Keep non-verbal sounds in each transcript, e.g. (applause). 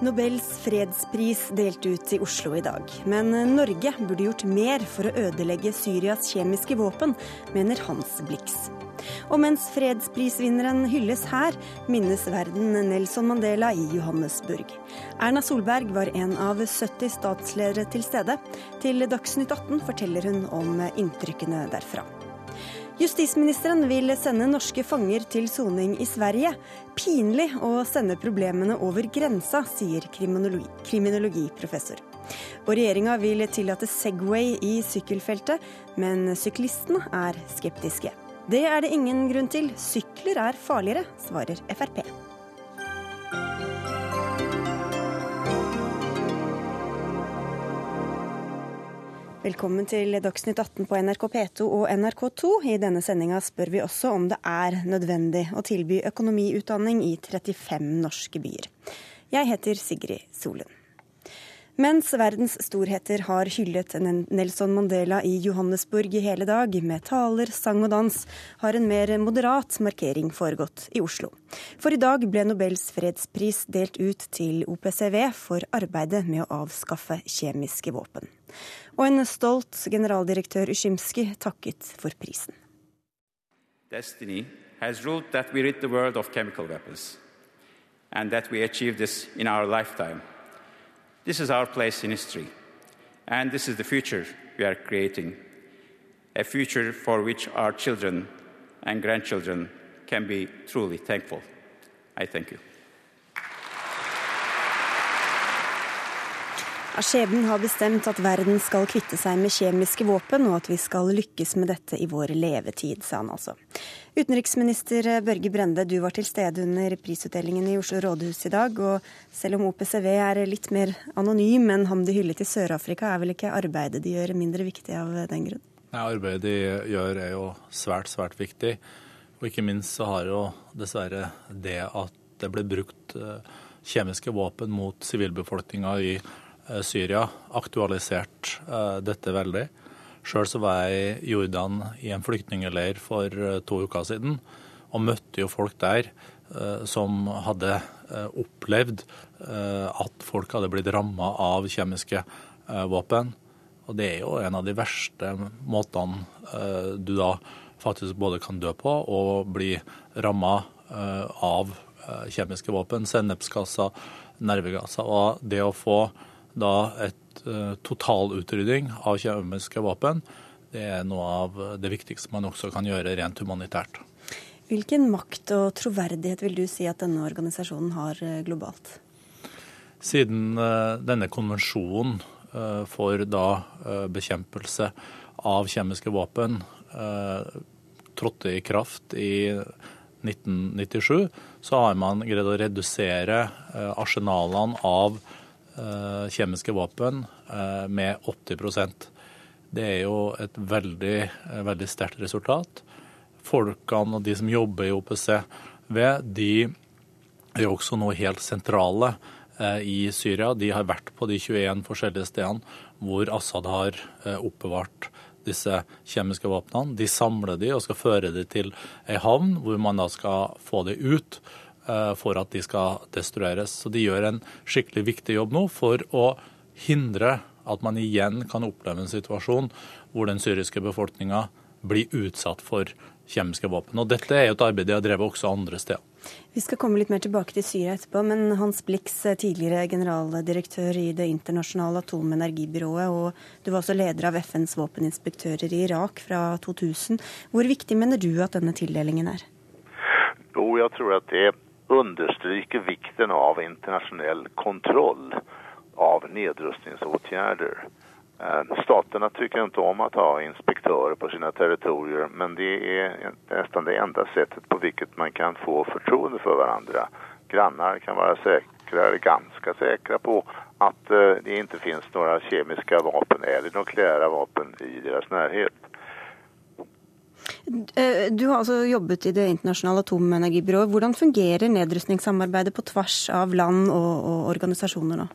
Nobels fredspris delt ut i Oslo i dag. Men Norge burde gjort mer for å ødelegge Syrias kjemiske våpen, mener Hans Blix. Og mens fredsprisvinneren hylles her, minnes verden Nelson Mandela i Johannesburg. Erna Solberg var en av 70 statsledere til stede. Til Dagsnytt 18 forteller hun om inntrykkene derfra. Justisministeren vil sende norske fanger til soning i Sverige. Pinlig å sende problemene over grensa, sier kriminologi, kriminologiprofessor. Og regjeringa vil tillate Segway i sykkelfeltet, men syklistene er skeptiske. Det er det ingen grunn til. Sykler er farligere, svarer Frp. Velkommen til Dagsnytt 18 på NRK P2 og NRK2. I denne sendinga spør vi også om det er nødvendig å tilby økonomiutdanning i 35 norske byer. Jeg heter Sigrid Solund. Mens verdens storheter har hyllet Nelson Mandela i Johannesburg i hele dag, med taler, sang og dans, har en mer moderat markering foregått i Oslo. For i dag ble Nobels fredspris delt ut til OPCW for arbeidet med å avskaffe kjemiske våpen. Og en stolt generaldirektør Ushimski takket for prisen. Destiny has ruled that we rid the world of chemical weapons, and that we achieve this in our lifetime. This is our place in history, and this is the future we are creating a future for which our children and grandchildren can be truly thankful. I thank you. Skjebnen har bestemt at verden skal kvitte seg med kjemiske våpen, og at vi skal lykkes med dette i vår levetid, sa han altså. Utenriksminister Børge Brende, du var til stede under prisutdelingen i Oslo rådhus i dag. Og selv om OPCW er litt mer anonym enn ham de hyllet i Sør-Afrika, er vel ikke arbeidet de gjør mindre viktig av den grunn? Nei, Arbeidet de gjør er jo svært, svært viktig. Og ikke minst så har jo dessverre det at det ble brukt eh, kjemiske våpen mot sivilbefolkninga i Eh, Syria aktualisert eh, dette veldig. Sjøl var jeg i Jordan i en flyktningleir for eh, to uker siden, og møtte jo folk der som hadde opplevd at folk hadde blitt ramma av kjemiske våpen. Og det er jo en av de verste måtene du da faktisk både kan dø på og bli ramma av kjemiske våpen. Sennepsgasser, nervegasser. Og det å få da et uh, totalutrydding av kjemiske våpen. Det er noe av det viktigste man også kan gjøre rent humanitært. Hvilken makt og troverdighet vil du si at denne organisasjonen har eh, globalt? Siden uh, denne konvensjonen uh, for da bekjempelse av kjemiske våpen trådte i kraft i 1997, så har man greid å redusere arsenalene av Eh, kjemiske våpen eh, med 80% Det er jo et veldig, eh, veldig sterkt resultat. Folkene og de som jobber i OPCW, de er jo også nå helt sentrale i Syria. De har vært på de 21 forskjellige stedene hvor Assad har oppbevart disse kjemiske våpnene. De samler de og skal føre de til ei havn hvor man da skal få de ut. Eh, for at de skal destrueres. Så de gjør en skikkelig viktig jobb nå for å hindre at man igjen kan oppleve en situasjon hvor den syriske befolkninga blir utsatt for kjemiske våpen. Og Dette er jo et arbeid de har drevet også andre steder. Vi skal komme litt mer tilbake til Syria etterpå, men Hans Blix, tidligere generaldirektør i Det internasjonale atomenergibyrået, og du var også leder av FNs våpeninspektører i Irak fra 2000. Hvor viktig mener du at denne tildelingen er? Jo, jeg tror at det understryker vikten av internationell kontroll av nedrustningsåtgärder. Eh, staterna tycker inte om att ha inspektörer på sina territorier men det är nästan det enda sättet på vilket man kan få förtroende för varandra. Grannar kan vara säkra, ganska säkra på att eh, det inte finns några kemiska vapen eller nukleära vapen i deras närhet. Eh, du har altså jobbet i Det internasjonale atomenergibyrået. Hvordan fungerer nedrustningssamarbeidet på tvers av land og, og organisasjoner nå?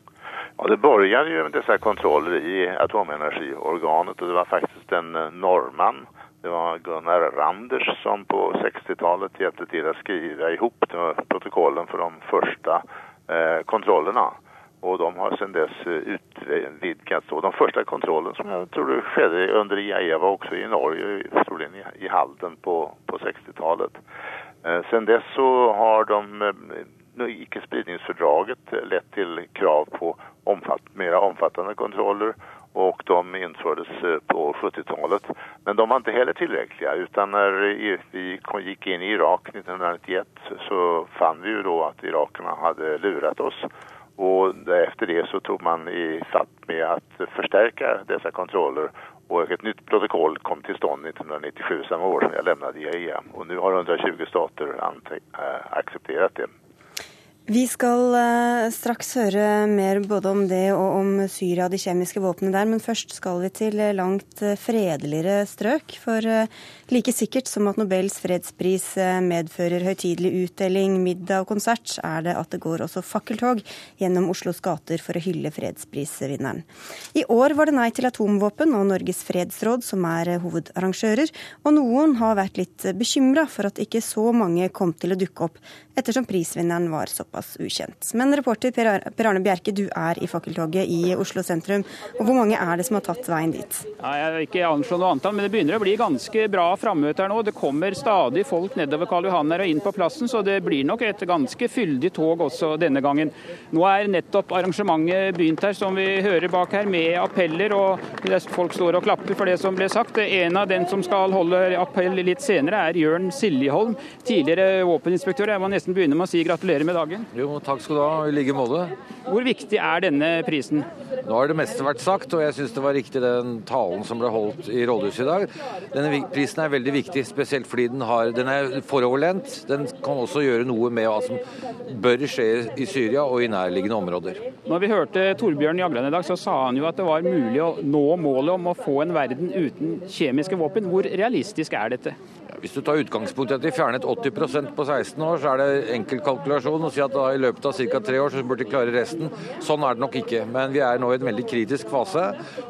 Ja, det begynte jo med disse kontroller i atomenergiorganet og det var faktisk en nordmann det var Gunnar Randers som på 60-talet hjälpte till att skriva ihop protokollen for de første eh, kontrollerna. Och de har sedan dess utvidgats. Och de första kontrollen som jag tror det skedde under IAEA var också i Norge, troligen i Halden på, på 60-talet. Sen dess så har de icke-spridningsfördraget lett till krav på omfatt, mera omfattande kontroller och de infördes på 70-talet. Men de var inte heller tillräckliga utan när vi gick in i Irak 1991 så fann vi ju då att irakerna hade lurat oss och efter det så tog man i fatt med att förstärka dessa kontroller och ett nytt protokoll kom till stånd 1997, samma år som jag lämnade IAEA. Och nu har 120 stater accepterat det. Vi skal uh, straks høre mer både om det og om Syria og de kjemiske våpnene der, men først skal vi til langt uh, fredeligere strøk. For like sikkert som at Nobels fredspris medfører høytidelig utdeling, middag og konsert, er det at det går også fakkeltog gjennom Oslos gater for å hylle fredsprisvinneren. I år var det Nei til atomvåpen og Norges fredsråd som er hovedarrangører, og noen har vært litt bekymra for at ikke så mange kom til å dukke opp, ettersom prisvinneren var såpass såpass ukjent. Men reporter Per Arne Bjerke, du er i fakkeltoget i Oslo sentrum. Og Hvor mange er det som har tatt veien dit? Nei, jeg har ikke anslå noe antall, men det begynner å bli ganske bra frammøte her nå. Det kommer stadig folk nedover Karl Johan her og inn på plassen, så det blir nok et ganske fyldig tog også denne gangen. Nå er nettopp arrangementet begynt her, som vi hører bak her, med appeller. og Folk står og klapper for det som ble sagt. En av dem som skal holde appell litt senere, er Jørn Siljeholm, tidligere våpeninspektør. Jeg må nesten begynne med å si gratulerer med dagen. Jo, takk skal du ha. I like måte. Hvor viktig er denne prisen? Nå har det meste vært sagt, og jeg syns det var riktig den talen som ble holdt i rådhuset i dag. Denne prisen er veldig viktig, spesielt fordi den, har, den er foroverlent. Den kan også gjøre noe med hva som bør skje i Syria og i nærliggende områder. Når vi hørte Torbjørn Jagland i dag, så sa han jo at det var mulig å nå målet om å få en verden uten kjemiske våpen. Hvor realistisk er dette? Hvis du tar utgangspunkt i at de fjernet 80% på 16 år, så er det enkel kalkulasjon å si at da i løpet av ca. tre år så burde de klare resten. Sånn er det nok ikke. Men vi er nå i en veldig kritisk fase.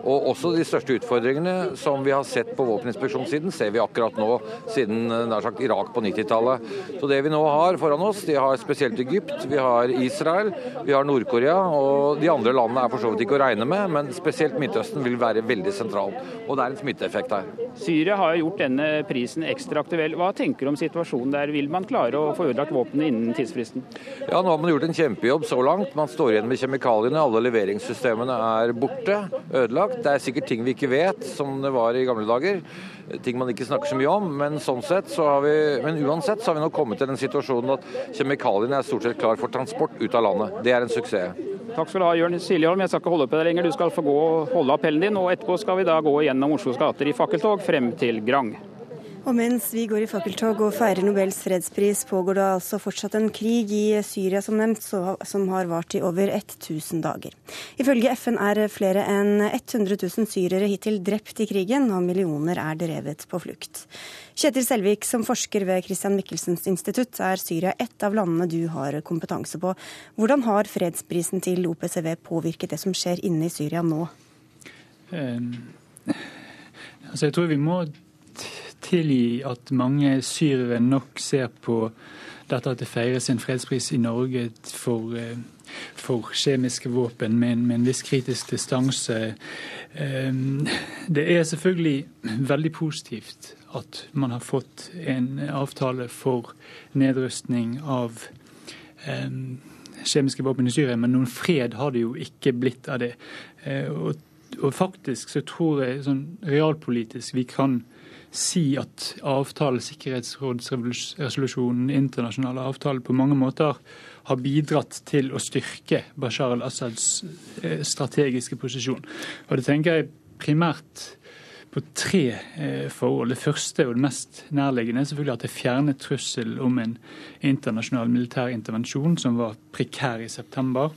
Og også de største utfordringene som vi har sett på våpeninspeksjonssiden, ser vi akkurat nå, siden nær sagt Irak på 90-tallet. Så det vi nå har foran oss, de har spesielt Egypt, vi har Israel, vi har Nord-Korea, og de andre landene er for så vidt ikke å regne med, men spesielt Midtøsten vil være veldig sentral. Og det er en smitteeffekt her. Syria har gjort denne prisen ekstra aktuell. Hva tenker du om situasjonen der? Vil man klare å få ødelagt våpenet innen tidsfristen? Ja, Nå har man gjort en kjempejobb så langt. Man står igjen med kjemikaliene. Alle leveringssystemene er borte, ødelagt. Det er sikkert ting vi ikke vet, som det var i gamle dager. Ting man ikke snakker så mye om. Men, sånn sett så har vi, men uansett så har vi nå kommet til den situasjonen at kjemikaliene er stort sett klar for transport ut av landet. Det er en suksess. Takk skal du ha, Jørn Siljeholm. Jeg skal ikke holde på deg lenger. Du skal få gå og holde appellen din. Og etterpå skal vi da gå gjennom Oslos gater i fakkeltog frem til Grang. Og mens vi går i fakkeltog og feirer Nobels fredspris, pågår det altså fortsatt en krig i Syria, som nevnt, som har vart i over 1000 dager. Ifølge FN er flere enn 100 000 syrere hittil drept i krigen, og millioner er drevet på flukt. Kjetil Selvik, som forsker ved Christian Michelsens institutt, er Syria ett av landene du har kompetanse på. Hvordan har fredsprisen til OPCW påvirket det som skjer inne i Syria nå? Um, altså jeg tror vi må tilgi at mange syrere nok ser på dette at det feires en fredspris i Norge for, eh, for kjemiske våpen med en, med en, viss kritisk distanse. Ehm, det er selvfølgelig veldig positivt at man har fått en avtale for nedrustning av ehm, kjemiske våpen i Syria, men noen fred har det jo ikke blitt av det. Eh, og, og faktisk så tror jeg sånn realpolitisk vi kan si at avtalen, sikkerhetsrådsresolusjonen, internasjonale avtaler, på mange måter har bidratt til å styrke Bashar al-Assads eh, strategiske posisjon. Og Det tenker jeg primært på tre eh, forhold. Det første og det mest nærliggende er selvfølgelig at det fjernet trussel om en internasjonal militær intervensjon som var prekær i september,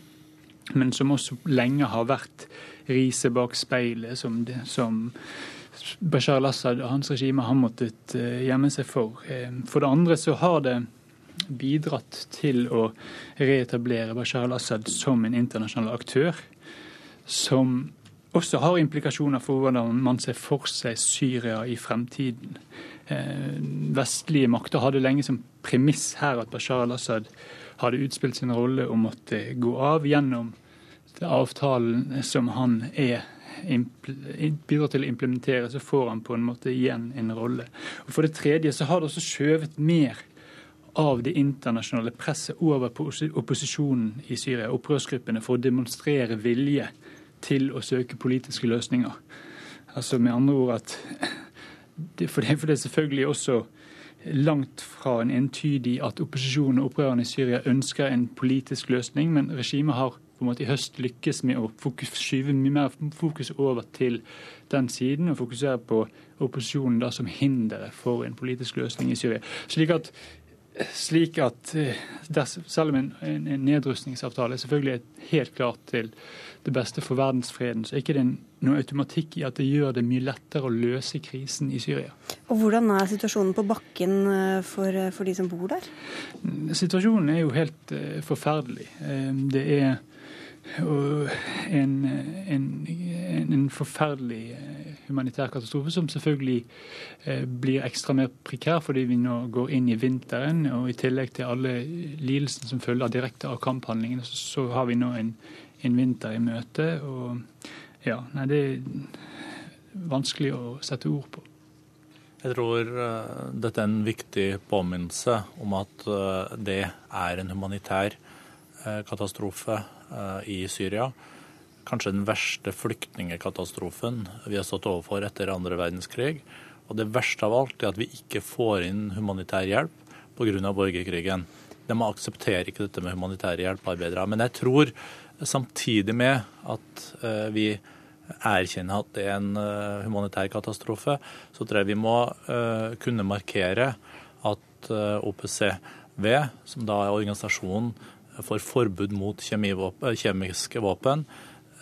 men som også lenge har vært riset bak speilet som, det, som Bashar al-Assad og hans regime har måttet eh, gjemme seg for. Eh, for det andre så har det bidratt til å reetablere Bashar al-Assad som en internasjonal aktør, som også har implikasjoner for hvordan man ser for seg Syria i fremtiden. Eh, vestlige makter hadde lenge som premiss her at Bashar al-Assad hadde utspilt sin rolle og måtte gå av gjennom avtalen som han er bidrar til å implementere, så får han på en måte igjen en rolle. Og For det tredje så har det også skjøvet mer av det internasjonale presset over på opposisjonen i Syria, opprørsgruppene, for å demonstrere vilje til å søke politiske løsninger. Altså med andre ord at for, det, for det er selvfølgelig også langt fra en entydig at opposisjonen og opprørerne i Syria ønsker en politisk løsning, men regimet har på en måte i høst lykkes med å fokus, skyve mye mer fokus over til den siden, og fokusere på opposisjonen da som hinderet for en politisk løsning i Syria. Slik at, slik at eh, selv om en, en, en nedrustningsavtale selvfølgelig er helt klart til det beste for verdensfreden, så er ikke det noe automatikk i at det gjør det mye lettere å løse krisen i Syria. Og Hvordan er situasjonen på bakken eh, for, eh, for de som bor der? Situasjonen er jo helt forferdelig. Det er og en, en, en, forferdelig eh, humanitær katastrofe som selvfølgelig eh, blir ekstra mer prekær fordi vi nå går inn i vinteren. Og i tillegg til alle lidelsene som følger direkte av kamphandlingene, så, så har vi nå en, en, vinter i møte. Og ja, nei, det er vanskelig å sette ord på. Jeg tror uh, dette er en viktig påminnelse om at det er en humanitær katastrofe Eh, i Syria. Kanskje den verste flyktningekatastrofen vi har stått overfor etter andre verdenskrig. Og det verste av alt er at vi ikke får inn humanitær hjelp pga. borgerkrigen. De aksepterer ikke dette med humanitære hjelpearbeidere. Men jeg tror samtidig med at eh, vi erkjenner at det er en eh, humanitær katastrofe, så tror jeg vi må kunne markere at OPCV, som da er organisasjonen for forbud mot kjemiske våpen,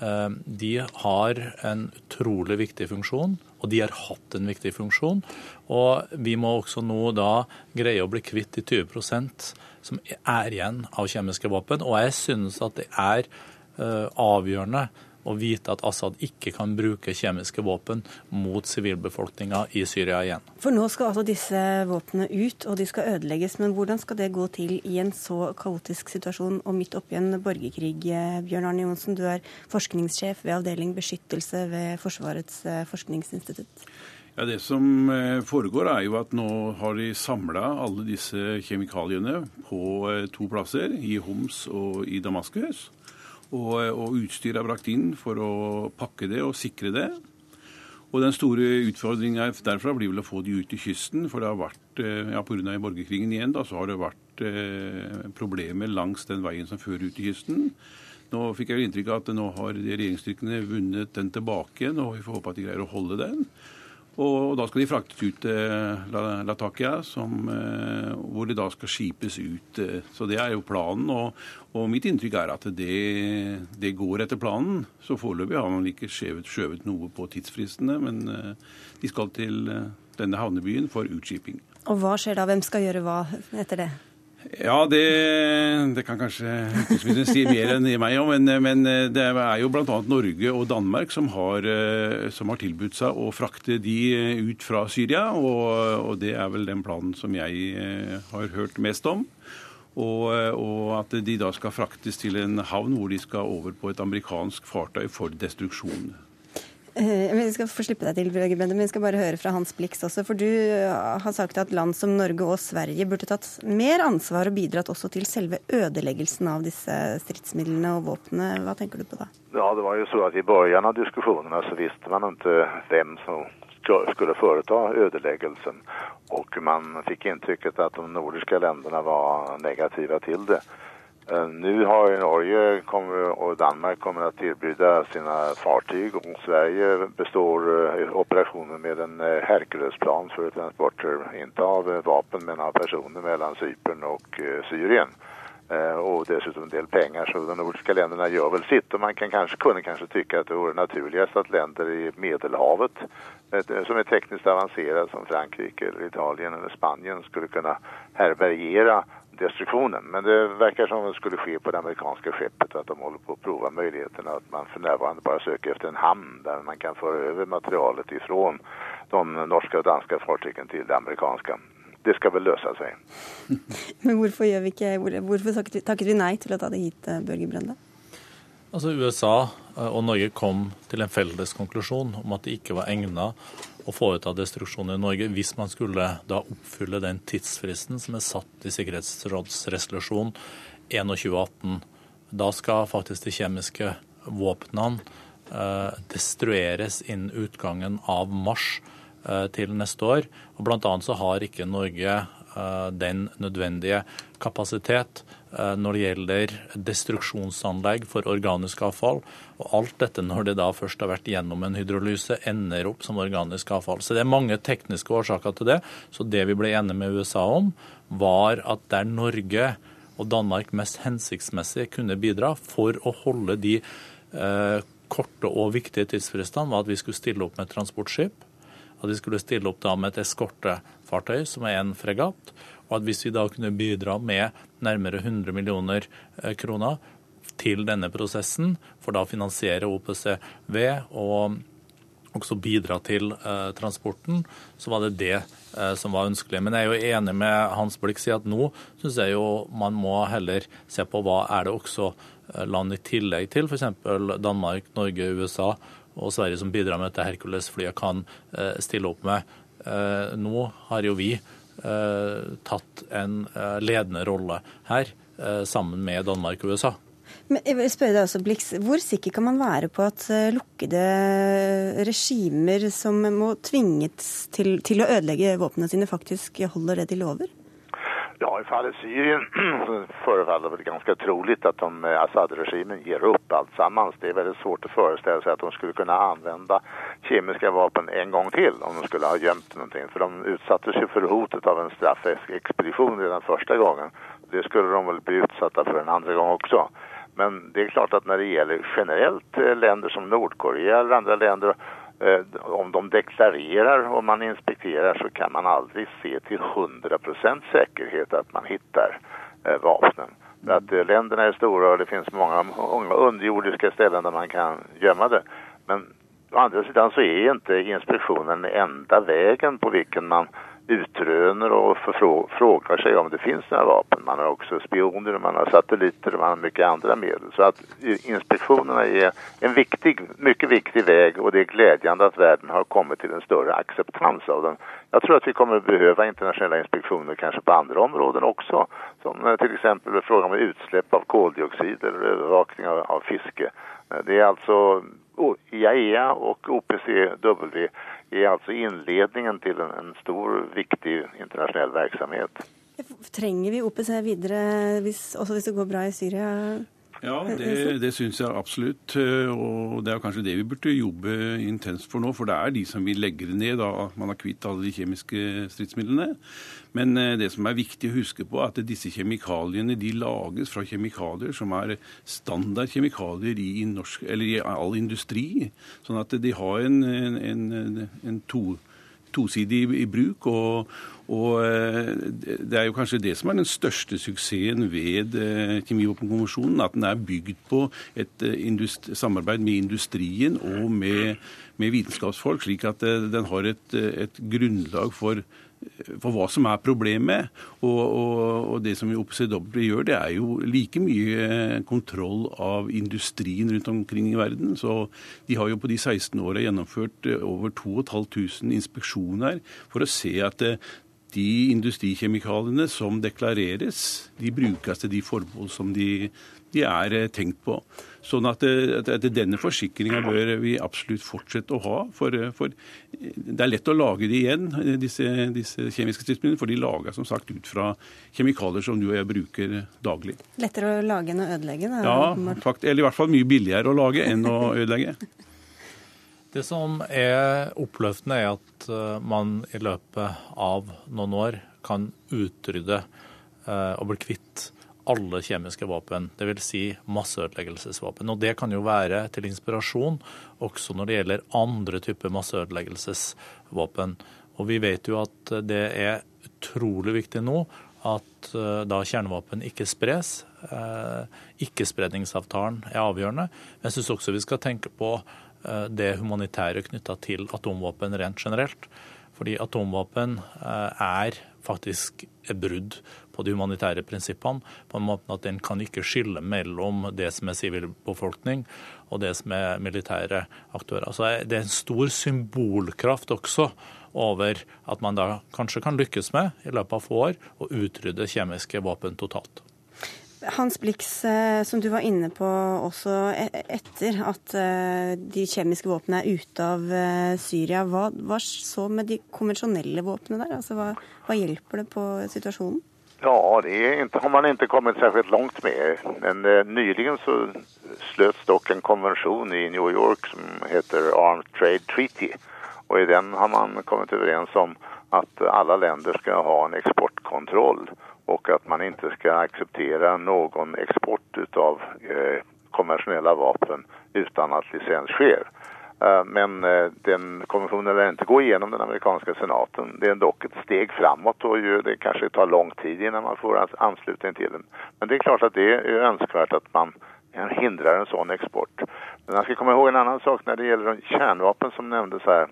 eh, de har en utrolig viktig funksjon, og de har hatt en viktig funksjon. Og vi må også nå da greie å bli kvitt de 20% som er igjen av kjemiske våpen. Og jeg synes at det er eh, avgjørende å vite at Assad ikke kan bruke kjemiske våpen mot sivilbefolkninga i Syria igjen. For nå skal altså disse våpnene ut, og de skal ødelegges. Men hvordan skal det gå til i en så kaotisk situasjon og midt oppi en borgerkrig? Bjørn Arne Johnsen, du er forskningssjef ved avdeling beskyttelse ved Forsvarets eh, forskningsinstitutt. Ja, Det som eh, foregår, er jo at nå har de samla alle disse kjemikaliene på eh, to plasser, i Homs og i Damaskus. Og, og utstyr er brakt inn for å pakke det og sikre det. Og den store utfordringen derfra blir vel å få de ut til kysten. For det har vært, eh, ja, pga. borgerkrigen igjen, da, så har det vært eh, problemer langs den veien som fører ut til kysten. Nå fikk jeg inntrykk av at nå har regjeringsstyrkene vunnet den tilbake igjen, og vi får håpe at de greier å holde den. Og, da skal de fraktes ut til Latakia, som, eh, hvor de da skal skipes ut. Eh, så det er jo planen. Og, og mitt inntrykk er at det, det, går etter planen. Så foreløpig har man ikke skjøvet, noe på tidsfristene, men eh, de skal til denne havnebyen for utskiping. Og hva skjer da? Hvem skal gjøre hva etter det? Ja, det, det, kan kanskje utenriksministeren si mer enn meg om. Men, men, det er jo bl.a. Norge og Danmark som har, eh, som har, tilbudt seg å frakte de ut fra Syria. Og, og, det er vel den planen som jeg eh, har hørt mest om. Og, og, at de da skal fraktes til en havn hvor de skal over på et amerikansk fartøy for destruksjon. Eh, vi skal få slippe deg til, men vi skal bare høre fra Hans Blix også. For du eh, har sagt at land som Norge og Sverige burde tatt mer ansvar og bidratt også til selve ødeleggelsen av disse stridsmidlene og våpnene. Hva tenker du på da? Ja, det var jo så at I begynnelsen av diskusjonene så visste man ikke hvem som skulle foreta ødeleggelsen. Og man fikk inntrykket at de nordiske landene var negative til det. Eh, nu har Norge och Danmark kommer att erbjuda sina fartyg och Sverige består operasjonen operationen med en eh, Herculesplan för transporter, inte av vapen men av personer mellan Cypern och Syrien. Och dessutom en del pengar så de nordiska länderna gör väl sitt och man kan kanske, kunde kanske tycka att det vore naturligast att länder i Medelhavet som är tekniskt avancerade som Frankrike eller Italien eller Spanien skulle kunna härbärgera destruktionen. Men det verkar som det skulle ske på det amerikanska skeppet att de håller på att prova möjligheterna att man för närvarande bara söker efter en hamn där man kan föra över materialet ifrån de norska och danska fartygen till det amerikanska. Det skal vel løse seg. (laughs) Men hvorfor, gjør vi ikke, hvorfor takket vi nei til å ta det hit, Børge Brende? Altså USA og Norge kom til en felles konklusjon om at det ikke var egnet å foreta destruksjon i Norge hvis man skulle da oppfylle den tidsfristen som er satt i sikkerhetsrådsresolusjon 2118. Da skal faktisk de kjemiske våpnene eh, destrueres innen utgangen av mars eh, til neste år. Og Blant annet så har ikke Norge eh, den nødvendige kapasitet Eh, når det gjelder destruksjonsanlegg for organisk avfall. Og alt dette, når det da først har vært gjennom en hydrolyse, ender opp som organisk avfall. Så det er mange tekniske årsaker til det. Så det vi ble enige med USA om, var at der Norge og Danmark mest hensiktsmessig kunne bidra for å holde de eh, korte og viktige tidsfristene, var at vi skulle stille opp med transportskip. At vi skulle stille opp da med et eskortefartøy, som er en fregatt og at hvis vi da kunne bidra med nærmere 100 millioner eh, kroner til denne prosessen, for da å finansiere OPCV og også bidra til eh, transporten, så var det det eh, som var ønskelig. Men jeg er jo enig med Hans Blix i at nå syns jeg jo man må heller se på hva er det også eh, land i tillegg til f.eks. Danmark, Norge, USA og Sverige som bidrar med dette Hercules-flyet, kan eh, stille opp med. Eh, nå har jo vi tatt en eh, ledende rolle her, eh, sammen med Danmark og USA. Men jeg vil spørre deg også, Blix, Hvor sikker kan man være på at lukkede regimer som må tvinges til, til å ødelegge våpnene sine, faktisk holder det de lover? Ja, i fallet Syrien (clears throat) förefaller det ganska troligt att de, eh, Assad-regimen ger alt sammen. Det är väldigt svårt att föreställa sig att de skulle kunna använda kemiska vapen en gång till om de skulle ha gömt någonting. För de utsattes ju för hotet av en straffexpedition redan första gången. Det skulle de väl bli utsatta för en andra gång också. Men det är klart att när det gäller generellt eh, länder som Nordkorea eller andra länder om de deklarerar och man inspekterar så kan man aldrig se till 100% säkerhet att man hittar eh, vapnen. För att eh, länderna är stora och det finns många, många underjordiska ställen där man kan gömma det. Men å andra sidan så är inte inspektionen enda vägen på vilken man utröner och frågar sig om det finns några vapen. Man har också spioner, man har satelliter och man har mycket andra medel. Så att inspektionerna är en viktig, mycket viktig väg och det är glädjande att världen har kommit till en större acceptans av den. Jag tror att vi kommer behöva internationella inspektioner kanske på andra områden också. Som eh, till exempel frågan om utsläpp av koldioxid eller övervakning av, av fiske. Det är alltså IAEA och OPCW är alltså inledningen till en, en stor, viktig internasjonell virksomhet. Trenger vi OPC videre, hvis, også hvis det går bra i Syria? Ja, det, det syns jeg absolutt. Og det er kanskje det vi burde jobbe intenst for nå. For det er de som vil legge det ned, da man har kvitt alle de kjemiske stridsmidlene. Men eh, det som er viktig å huske på, er at disse kjemikaliene de lages fra kjemikalier som er standardkjemikalier i, norsk, i all industri. Sånn at de har en, en, en, en to tosidig i bruk. Og, og, eh, det er jo kanskje det som er den største suksessen ved eh, Kjemivåpenkonvensjonen. At den er bygd på et eh, samarbeid med industrien og med, med vitenskapsfolk, slik at den har et, et grunnlag for for hva som er problemet. Og, og, og det som OPCW gjør, det er jo like mye kontroll av industrien rundt omkring i verden. Så de har jo på de 16 åra gjennomført eh, over 2500 inspeksjoner for å se at eh, de industrikjemikaliene som deklareres, de brukes til de formål som de, de er eh, tenkt på. Sånn at, eh, at, at denne forsikringa bør vi absolutt fortsette å ha. For, eh, for, det er lett å lage de igjen, disse, disse kjemiske stridsmidlene. For de lager som sagt ut fra kjemikalier som du og jeg bruker daglig. Lettere å lage enn å ødelegge? Da, ja, fakt, eller i hvert fall mye billigere å lage enn å ødelegge. (laughs) Det som er oppløftende, er at man i løpet av noen år kan utrydde og bli kvitt alle kjemiske våpen, dvs. Si masseødeleggelsesvåpen. Og Det kan jo være til inspirasjon også når det gjelder andre typer masseødeleggelsesvåpen. Og Vi vet jo at det er utrolig viktig nå at eh, da kjernevåpen ikke spres. Eh, Ikkespredningsavtalen er avgjørende. Men jeg syns også vi skal tenke på eh, det humanitære knytta til atomvåpen rent generelt. Fordi atomvåpen er faktisk et brudd på de humanitære prinsippene, på en måte at den kan ikke skille mellom det som er sivilbefolkning og det som er militære aktører. Så det er en stor symbolkraft også over at man da kanskje kan lykkes med i løpet av få år å utrydde kjemiske våpen totalt. Hans Blix, eh, som du var inne på også e-, etter at eh, de kjemiske våpnene er ute av eh, Syria. Hva, hva så med de konvensjonelle våpnene der? Altså, hva, hva, hjelper det på situasjonen? Ja, det inte, har man ikke kommet særlig langt med. Men eh, nyligen så slöts dock en konvention i New York som heter Armed Trade Treaty. Og i den har man kommet overens om at alle länder skal ha en exportkontroll och att man inte ska acceptera någon export av eh, konventionella vapen utan att licens sker. Eh, men eh, den konventionen lär inte gå igenom den amerikanska senaten. Det är dock ett steg framåt ju, det kanske tar lång tid innan man får anslutning till den. Men det är klart att det är önskvärt att man hindrar en sån export. Men man ska komma ihåg en annan sak när det gäller kärnvapen som nämndes här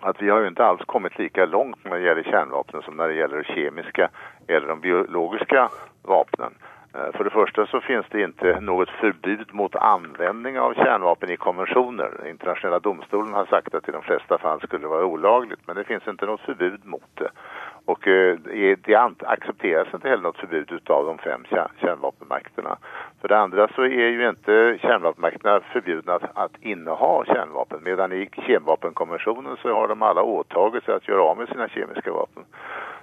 att vi har ju inte alls kommit lika långt när det gäller kärnvapen som när det gäller kemiska eller de biologiska vapnen. Eh, för det första så finns det inte något förbud mot användning av kärnvapen i konventioner. Internationella domstolen har sagt att i de flesta fall skulle det vara olagligt men det finns inte något förbud mot det. Och eh, det accepteras inte heller något förbud av de fem kärnvapenmakterna. För det andra så är ju inte kärnvapenmakterna förbjudna att, att inneha kärnvapen medan i kemvapenkonventionen så har de alla åtagit sig att göra av med sina kemiska vapen.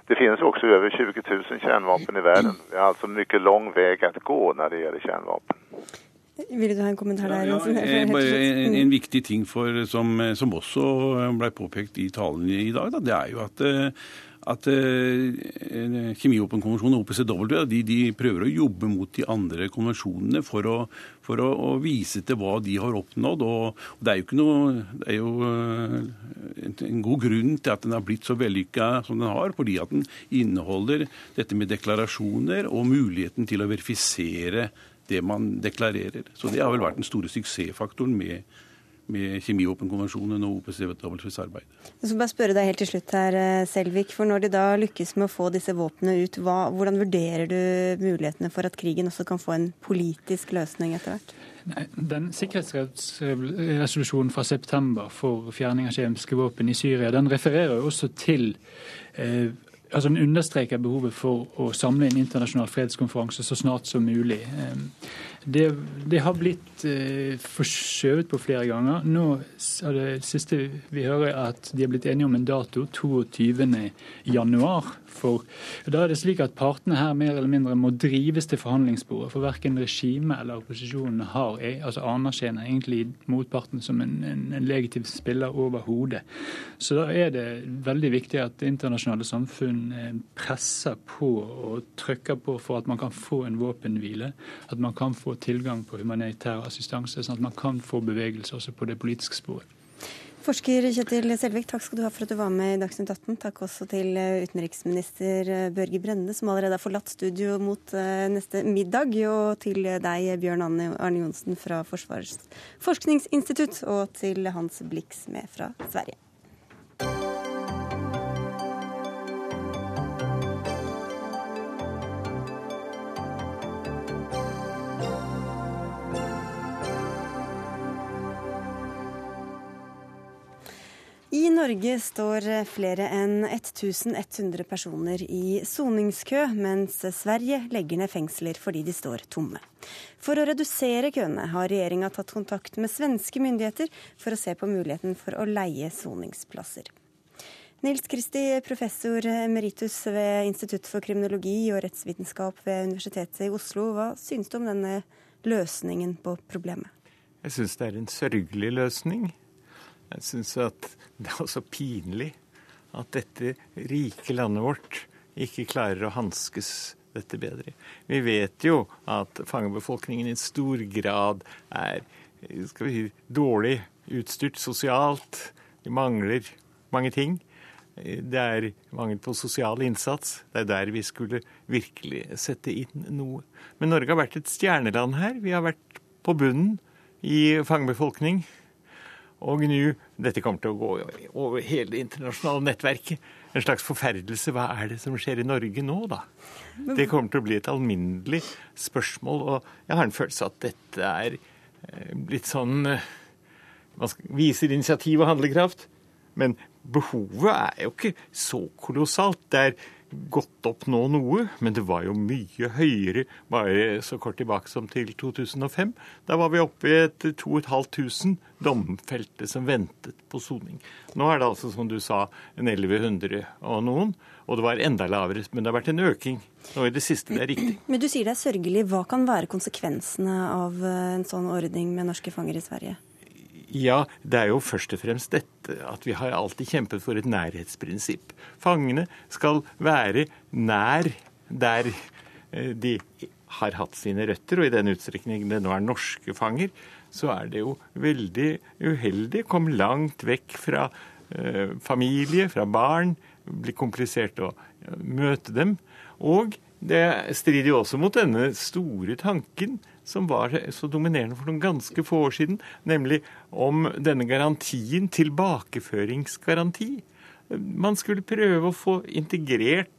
Det finns också över 20 000 kärnvapen i världen. Det är alltså mycket lång väg att gå när det gjelder kärnvapen. Vil du ha en kommentar der? Ja, ja, en, en, viktig ting for, som, som også ble påpekt i talen i dag, da, det er jo at eh, at uh, Kjemivåpenkonvensjonen og OPCW de, de, prøver å jobbe mot de andre konvensjonene for, å, for å, å, vise til hva de har oppnådd. Og, og det er jo, noe, det er jo uh, en god grunn til at den har blitt så vellykka som den har, fordi at den inneholder dette med deklarasjoner og muligheten til å verifisere det man deklarerer. Så det har vel vært den store suksessfaktoren med med kjemiåpenkonvensjonen og OPCWs arbeid. Jeg skal bare spørre deg helt til slutt her, eh, Selvik. For når de da lykkes med å få disse våpnene ut, hva, hvordan vurderer du mulighetene for at krigen også kan få en politisk løsning etter hvert? Nei, den Sikkerhetsresolusjonen fra september for fjerning av kjemiske våpen i Syria den refererer jo også til eh, altså Den understreker behovet for å samle en internasjonal fredskonferanse så snart som mulig. Eh, det, det, har blitt eh, forskjøvet på flere ganger. Nå er det siste vi hører, er at de har blitt enige om en dato 22.1. For da er det slik at partene her mer eller mindre må drives til forhandlingsbordet. For verken regimet eller opposisjonen har, altså anerkjenner egentlig motparten som en, en, en legitim spiller overhodet. Så da er det veldig viktig at det internasjonale samfunn eh, presser på og trykker på for at man kan få en våpenhvile. At man kan få tilgang på humanitær assistanse, sånn at man kan få bevegelse også på det politiske sporet. Forsker Kjetil Selvik, takk skal du ha for at du var med i Dagsnytt 18. Takk også til eh, utenriksminister eh, Børge Brende, som allerede har forlatt studio mot eh, neste middag. Og til deg, Bjørn Arne Johnsen fra Forsvarets forskningsinstitutt, og til Hans Blix med fra Sverige. I Norge står flere enn 1100 personer i soningskø, mens Sverige legger ned fengsler fordi de står tomme. For å redusere køene har regjeringa tatt kontakt med svenske myndigheter for å se på muligheten for å leie soningsplasser. Nils Kristi, professor emeritus ved Institutt for kriminologi og rettsvitenskap ved Universitetet i Oslo. Hva synes du om denne løsningen på problemet? Jeg syns det er en sørgelig løsning. Jeg syns at det er også pinlig at dette rike landet vårt ikke klarer å hanskes dette bedre. Vi vet jo at fangebefolkningen i stor grad er skal vi si, dårlig utstyrt sosialt. De mangler mange ting. Det er mangel på sosial innsats. Det er der vi skulle virkelig sette inn noe. Men Norge har vært et stjerneland her. Vi har vært på bunnen i fangebefolkning. Og GNU. Dette kommer til å gå over hele det internasjonale nettverket. en slags forferdelse. Hva er det som skjer i Norge nå, da? Det kommer til å bli et alminnelig spørsmål. Og jeg har en følelse at dette er eh, blitt sånn eh, Man viser initiativ og handlekraft. Men behovet er jo ikke så kolossalt. Det er gått opp nå noe, men det var jo mye høyere bare så kort tilbake som til 2005. Da var vi oppe i et 2500 domfelte som ventet på soning. Nå er det altså, som du sa, en 1100 og noen. Og det var enda lavere, men det har vært en øking nå i det siste. Det er riktig. Men du sier det er sørgelig. Hva kan være konsekvensene av en sånn ordning med norske fanger i Sverige? Ja, det er jo først og fremst dette at vi har alltid kjempet for et nærhetsprinsipp. Fangene skal være nær der eh, de har hatt sine røtter, og i den utstrekning det nå er norske fanger, så er det jo veldig uheldig Kom langt vekk fra eh, familie, fra barn. Blir komplisert å møte dem. Og det strider jo også mot denne store tanken som var så dominerende for noen ganske få år siden, nemlig om denne garantien, tilbakeføringsgaranti. Man skulle prøve å få integrert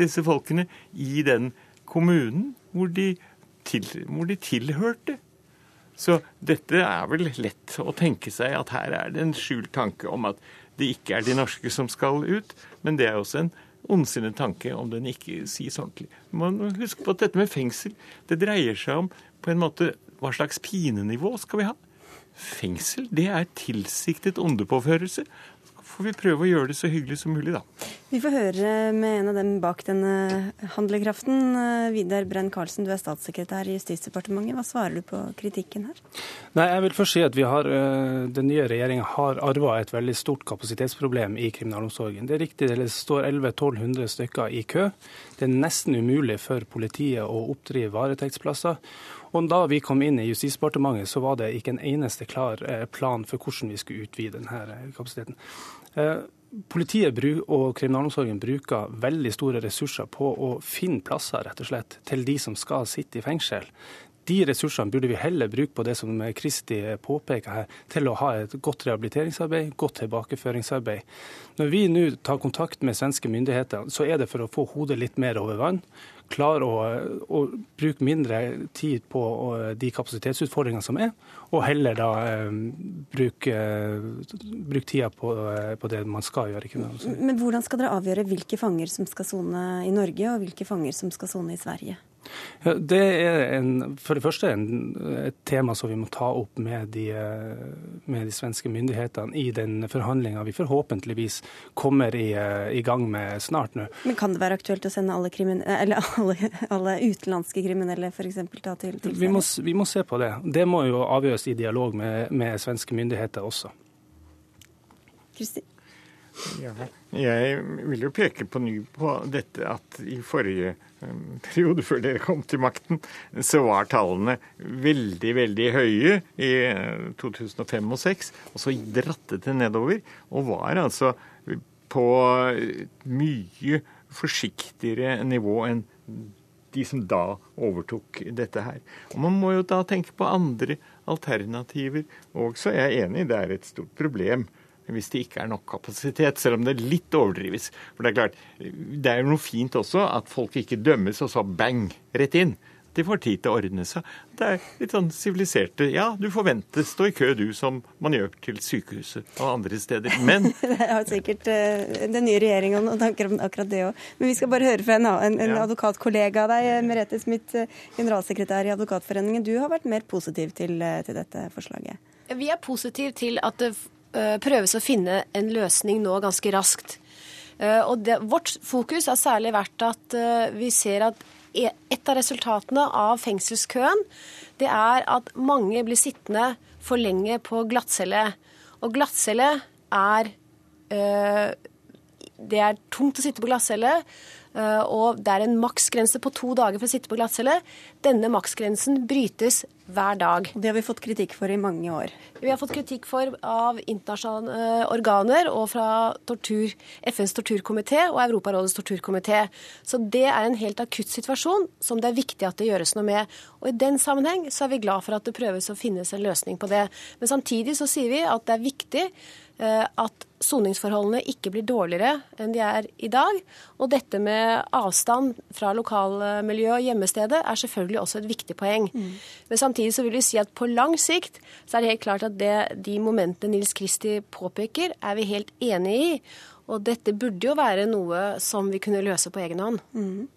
disse folkene i den kommunen hvor de, til, hvor de tilhørte. Så dette er vel lett å tenke seg at her er det en skjult tanke om at det ikke er de norske som skal ut, men det er også en ondsinnet tanke om den ikke sies ordentlig. Man må huske på at dette med fengsel, det dreier seg om på en måte hva slags pinenivå skal vi ha? Fengsel, det er tilsiktet ondepåførelse. Så får vi prøve å gjøre det så hyggelig som mulig, da. Vi får høre med en av dem bak denne handlekraften. Vidar Brenn-Karlsen, du er statssekretær i Justisdepartementet. Hva svarer du på kritikken her? Nei, jeg vil først si at vi har, eh, Den nye regjeringa har arva et veldig stort kapasitetsproblem i kriminalomsorgen. Det er riktig, det står 1100-1200 stykker i kø. Det er nesten umulig for politiet å oppdrive varetektsplasser. Og Da vi kom inn i Justisdepartementet, så var det ikke en eneste klar eh, plan for hvordan vi skulle utvide denne eh, kapasiteten. Eh, politiet og kriminalomsorgen bruker veldig store ressurser på å finne plasser rett og slett, til de som skal sitte i fengsel. De ressursene burde vi heller bruke på det som Kristi påpeker her, til å ha et godt rehabiliteringsarbeid, godt tilbakeføringsarbeid. Når vi nå tar kontakt med svenske myndigheter, så er det for å få hodet litt mer over vann klare å, å, bruke mindre tid på de kapasitetsutfordringene som er, og heller da eh, bruke, bruke tida på, på, det man skal gjøre. Men hvordan skal dere avgjøre hvilke fanger som skal sone i Norge, og hvilke fanger som skal sone i Sverige? Det er en, for det første en, et tema som vi må ta opp med de, med de svenske myndighetene i den forhandlinga vi forhåpentligvis kommer i, i, gang med snart nå. Men Kan det være aktuelt å sende alle, (laughs) alle, alle utenlandske kriminelle for eksempel, til, til vi, må, vi må, se på det. Det må jo avgjøres i dialog med, med svenske myndigheter også. Kristi? Ja, jeg vil jo peke på ny på dette at i forrige um, periode, før dere kom til makten, så var tallene veldig, veldig høye i 2005 uh, og 2006. Og så drattet det nedover, og var altså på mye forsiktigere nivå enn de som da overtok dette her. Og Man må jo da tenke på andre alternativer. Og så er jeg enig, det er et stort problem hvis det ikke er nok kapasitet, selv om det litt overdrives. For det er klart, det er jo noe fint også at folk ikke dømmes og så bang, rett inn. De får tid til å ordne seg. Det er litt sånn siviliserte Ja, du forventes vente, stå i kø du, som man gjør til sykehuset og andre steder. Men (laughs) Det har sikkert uh, den nye regjeringa noen tanker om akkurat det òg. Men vi skal bare høre fra en, en, en ja. advokatkollega av deg, Merete Smith, eh, generalsekretær i Advokatforeningen. Du har vært mer positiv til, eh, til dette forslaget? Vi er positiv til at det Eh, prøves å finne en løsning nå ganske raskt. Eh, og det, vårt fokus har særlig vært at eh, vi ser at e, et av resultatene av fengselskøen, det er at mange blir sittende for lenge på glattcelle. Og glattcelle er Det er tungt å sitte på glattcelle. Og det er en maksgrense på to dager for å sitte på glattcelle. Denne maksgrensen brytes hver dag. Det har vi fått kritikk for i mange år. Vi har fått kritikk for av internasjonale eh, organer og fra tortur, FNs torturkomité og Europarådets torturkomité. Så det er en helt akutt situasjon som det er viktig at det gjøres noe med. Og I den sammenheng så er vi glad for at det prøves å finnes en løsning på det. Men samtidig så sier vi at det er viktig eh, at soningsforholdene ikke blir dårligere enn de er i dag. Og dette med avstand fra lokalmiljø og hjemmestedet er selvfølgelig også et viktig poeng. Mm. Men samtidig så vil vi si at på lang sikt så er det helt klart at det, de momentene Nils Kristi påpeker, er vi helt enig i. Og dette burde jo være noe som vi kunne løse på egen hånd. Mm.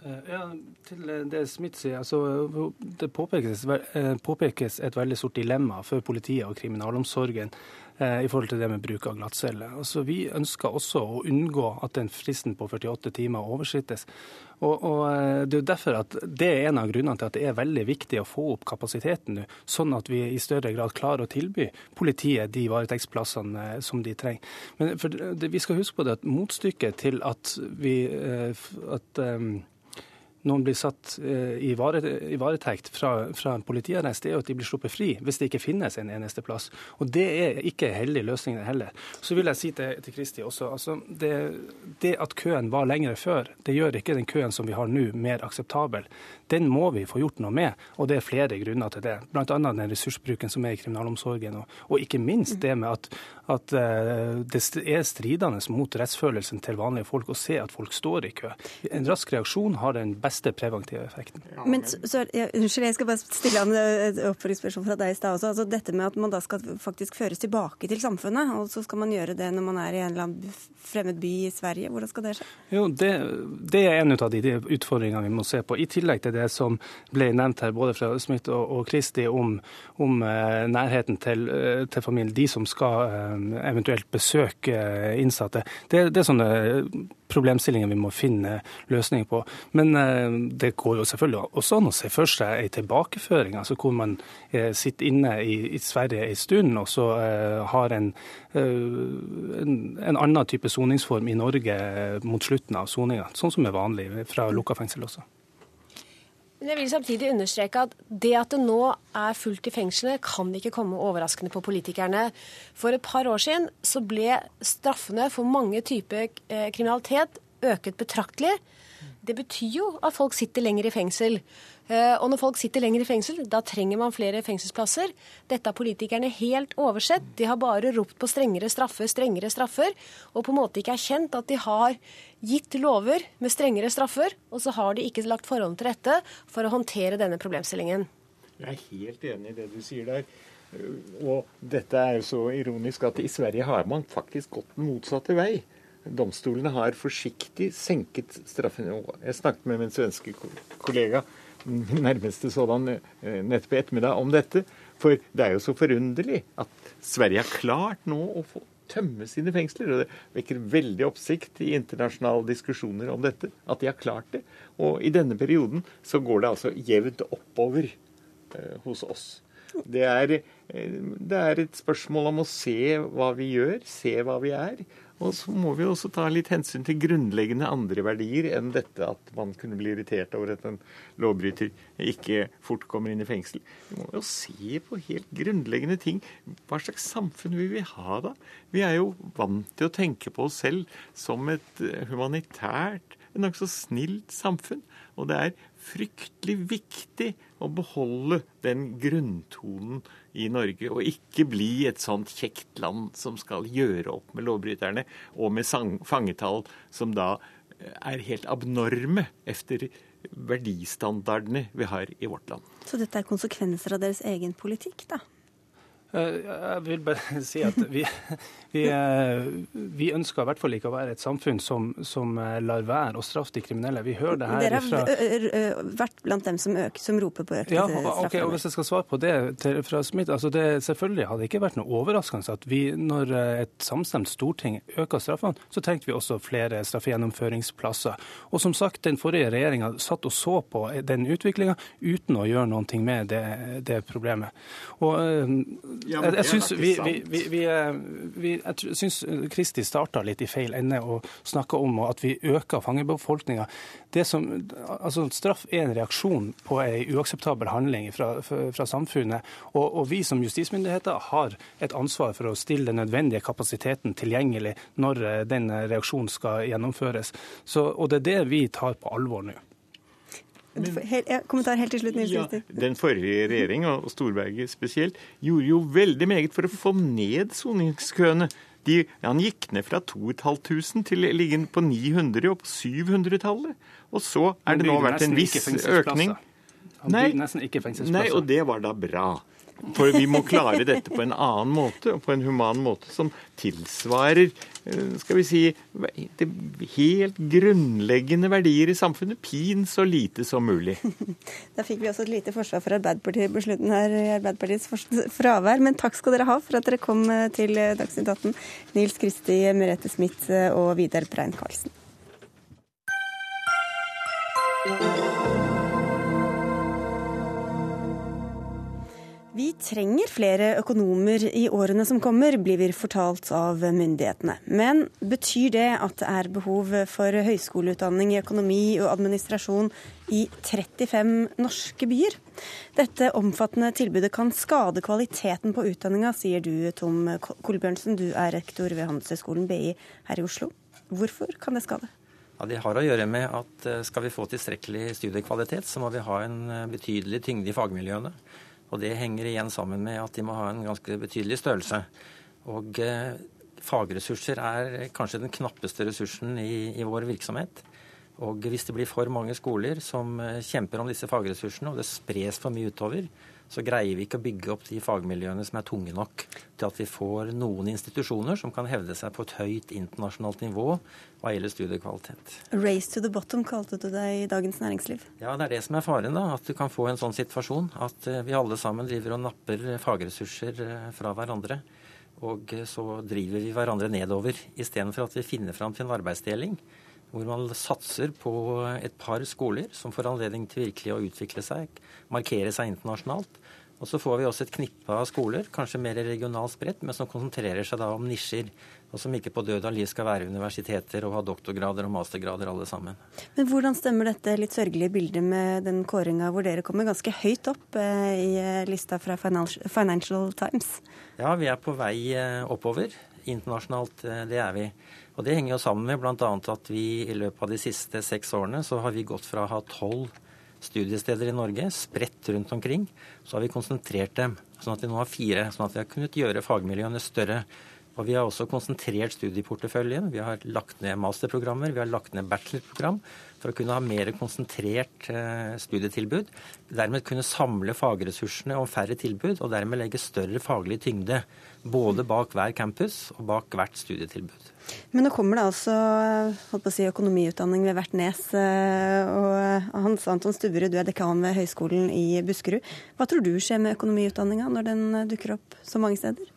Ja, til det Smith sier, altså, Det påpekes, eh, påpekes, et veldig stort dilemma for politiet og kriminalomsorgen Eh, i forhold til det med bruk av glattcelle. Altså, vi ønsker også å unngå at den fristen på 48 timer oversittes. Og, og, eh, Det er jo derfor at det er en av grunnene til at det er veldig viktig å få opp kapasiteten nå, sånn at vi i større grad klarer å tilby politiet de varetektsplassene eh, som de trenger. Men det, Vi skal huske på det at motstykket til at vi at, um, noen blir satt eh, i, varetekt fra, fra politiarrest, er jo at de blir sluppet fri hvis det ikke finnes en eneste plass. Og Det er ikke en heldig løsning heller. Så vil jeg si til, til Kristi også, altså det, det, at køen var lengre før, det gjør ikke den køen som vi har nå, mer akseptabel. Den må vi få gjort noe med, og det er flere grunner til det. Bl.a. den ressursbruken som er i kriminalomsorgen, og, og ikke minst det med at, at uh, det er stridende mot rettsfølelsen til vanlige folk å se at folk står i kø. En rask reaksjon har den beste beste preventive effekten. Ja, men... men så, ja, Unnskyld, jeg skal bare stille an et oppfølgingsspørsmål fra deg i stad også. Altså, dette med at man da skal faktisk føres tilbake til samfunnet, og så skal man gjøre det når man er i en eller annen fremmed by i Sverige. Hvordan skal det skje? Jo, Det, det er en av de utfordringene vi må se på. I tillegg til det som ble nevnt her både fra Smith og, og Kristi om, om eh, nærheten til, uh, til, familien, de som skal eh, eventuelt besøke innsatte. Det, det er sånne problemstillinger vi må finne løsninger på. Men eh, det går jo selvfølgelig også an å se for seg en tilbakeføring, altså hvor man eh, sitter inne i, i Sverige en stund og så eh, har en, en, en annen type soningsform i Norge mot slutten av soninga, sånn som er vanlig fra lukka fengsel også. Men jeg vil samtidig understreke at det at det nå er fullt i fengslene, kan ikke komme overraskende på politikerne. For et par år siden så ble straffene for mange typer eh, kriminalitet øket betraktelig. Det betyr jo at folk sitter lenger i fengsel. Eh, og når folk sitter lenger i fengsel, da trenger man flere fengselsplasser. Dette har politikerne helt oversett. De har bare ropt på strengere straffer, strengere straffer, og på en måte ikke erkjent at de har gitt lover med strengere straffer, og så har de ikke lagt forholdene til rette for å håndtere denne problemstillingen. Jeg er helt enig i det du sier der. Og dette er jo så ironisk at i Sverige har man faktisk gått den motsatte vei. Domstolene har forsiktig senket straffenivået. Jeg snakket med min svenske kollega nærmeste sådan eh, nettopp i ettermiddag om dette. For det er jo så forunderlig at Sverige har klart nå å få tømme sine fengsler. Og det vekker veldig oppsikt i internasjonale diskusjoner om dette, at de har klart det. Og i denne perioden så går det altså jevnt oppover eh, hos oss. Det er, eh, det er et spørsmål om å se hva vi gjør, se hva vi er. Og så må vi også ta litt hensyn til grunnleggende andre verdier enn dette at man kunne bli irritert over at en lovbryter ikke fort kommer inn i fengsel. Vi må jo se på helt grunnleggende ting. Hva slags samfunn vil vi ha da? Vi er jo vant til å tenke på oss selv som et eh, humanitært, nokså snilt samfunn. Og det er fryktelig viktig å beholde den grunntonen i Norge, og ikke bli et sånt kjekt land som skal gjøre opp med lovbryterne, og med fangetall som da eh, er helt abnorme efter verdistandardene vi har i vårt land. Så dette er konsekvenser av deres egen politikk, da? Eh, jeg vil bare (laughs) si at vi, (laughs) vi, eh, vi, ønsker i hvert fall ikke å være et samfunn som, som, eh, lar være å straffe de kriminelle. Vi hører det her Dere har vært blant dem som, øker, som roper på økte ja, okay, og Hvis jeg skal svare på det til, fra Smith, altså det Selvfølgelig hadde ikke vært noe overraskende at vi, når et samstemt storting øker straffene, så trengte vi også flere straffegjennomføringsplasser. Og som sagt, den forrige regjeringa satt og så på den utviklinga uten å gjøre noe med det, det problemet. Og ja, jeg, syns vi, vi, vi, vi, jeg syns Kristi starta litt i feil ende og snakka om at vi øker fangebefolkninga. Altså, straff er en reaksjon på en uakseptabel handling fra, fra samfunnet. Og, og, vi som justismyndigheter har et ansvar for å stille den nødvendige kapasiteten tilgjengelig når eh, den reaksjonen skal gjennomføres. Så, og det er det vi tar på alvor nå. Hel, ja, kommentar helt til slutt, Nils Ja, den forrige regjering, og Storberget spesielt, gjorde jo veldig meget for å få ned soningskøene. De, han gikk ned fra 2500 til liggende på 900 og på 700-tallet. Og så er det nå vært en viss økning. Han Nei. bygde nesten ikke fengselsplasser. Nei, og det var da bra. For vi må klare dette på en annen måte, og på en human måte som tilsvarer eh, skal vi si, det helt grunnleggende verdier i samfunnet. Pin så lite som mulig. (laughs) Da fikk vi også et lite forsvar for Arbeiderpartiet på slutten her, Arbeiderpartiets fravær. Men takk skal dere ha for at dere kom eh, til Dagsnytt 18. Nils Kristi, Merete Smith eh, og Vidar Brein Karlsen. Vi trenger flere økonomer i årene som kommer, blir vi fortalt av myndighetene. Men betyr det at det er behov for høyskoleutdanning i økonomi og administrasjon i 35 norske byer? Dette omfattende tilbudet kan skade kvaliteten på utdanninga, sier du Tom Kolbjørnsen. Du er rektor ved Handelshøyskolen BI her i Oslo. Hvorfor kan det skade? Ja, Det har å gjøre med at eh, skal vi få tilstrekkelig studiekvalitet, så må vi ha en eh, betydelig tyngde i fagmiljøene. Og det henger igjen sammen med at de må ha en ganske betydelig størrelse. Og eh, fagressurser er kanskje den knappeste ressursen i, i vår virksomhet. Og hvis det blir for mange skoler som eh, kjemper om disse fagressursene, og det spres for mye utover, så greier vi ikke å bygge opp de fagmiljøene som er tunge nok til at vi får noen institusjoner som kan hevde seg på et høyt internasjonalt nivå hva gjelder studiekvalitet. Race to the bottom kalte du det i Dagens Næringsliv. Ja, det er det som er faren, da. At du kan få en sånn situasjon. At eh, vi alle sammen driver og napper fagressurser eh, fra hverandre. Og eh, så driver vi hverandre nedover, istedenfor at vi finner fram til en arbeidsdeling. Hvor man satser på et par skoler som får anledning til virkelig å utvikle seg, markere seg internasjonalt. Og så får vi også et knippe av skoler, kanskje mer regionalt spredt, men som konsentrerer seg da om nisjer. Og som ikke på død og liv skal være universiteter og ha doktorgrader og mastergrader alle sammen. Men hvordan stemmer dette litt sørgelige bildet med den kåringa hvor dere kommer ganske høyt opp eh, i eh, lista fra Financial, Financial Times? Ja, vi er på vei eh, oppover. Internasjonalt, eh, det er vi. Og det henger jo sammen med bl.a. at vi i løpet av de siste seks årene så har vi gått fra å ha tolv studiesteder i Norge, spredt rundt omkring, så har vi konsentrert dem. Sånn at vi nå har fire. Sånn at vi har kunnet gjøre fagmiljøene større. Og vi har også konsentrert studieporteføljen. Vi har lagt ned masterprogrammer, vi har lagt ned bachelorprogram for å kunne ha mer konsentrert eh, studietilbud. Dermed kunne samle fagressursene om færre tilbud, og dermed legge større faglig tyngde både bak hver campus og bak hvert studietilbud. Men nå kommer det altså holdt på å si, økonomiutdanning ved hvert nes. eh, Og Hans Anton Stubberud, du er dekan ved Høgskolen i Buskerud. Hva tror du skjer med økonomiutdanninga når den eh, dukker opp så mange steder?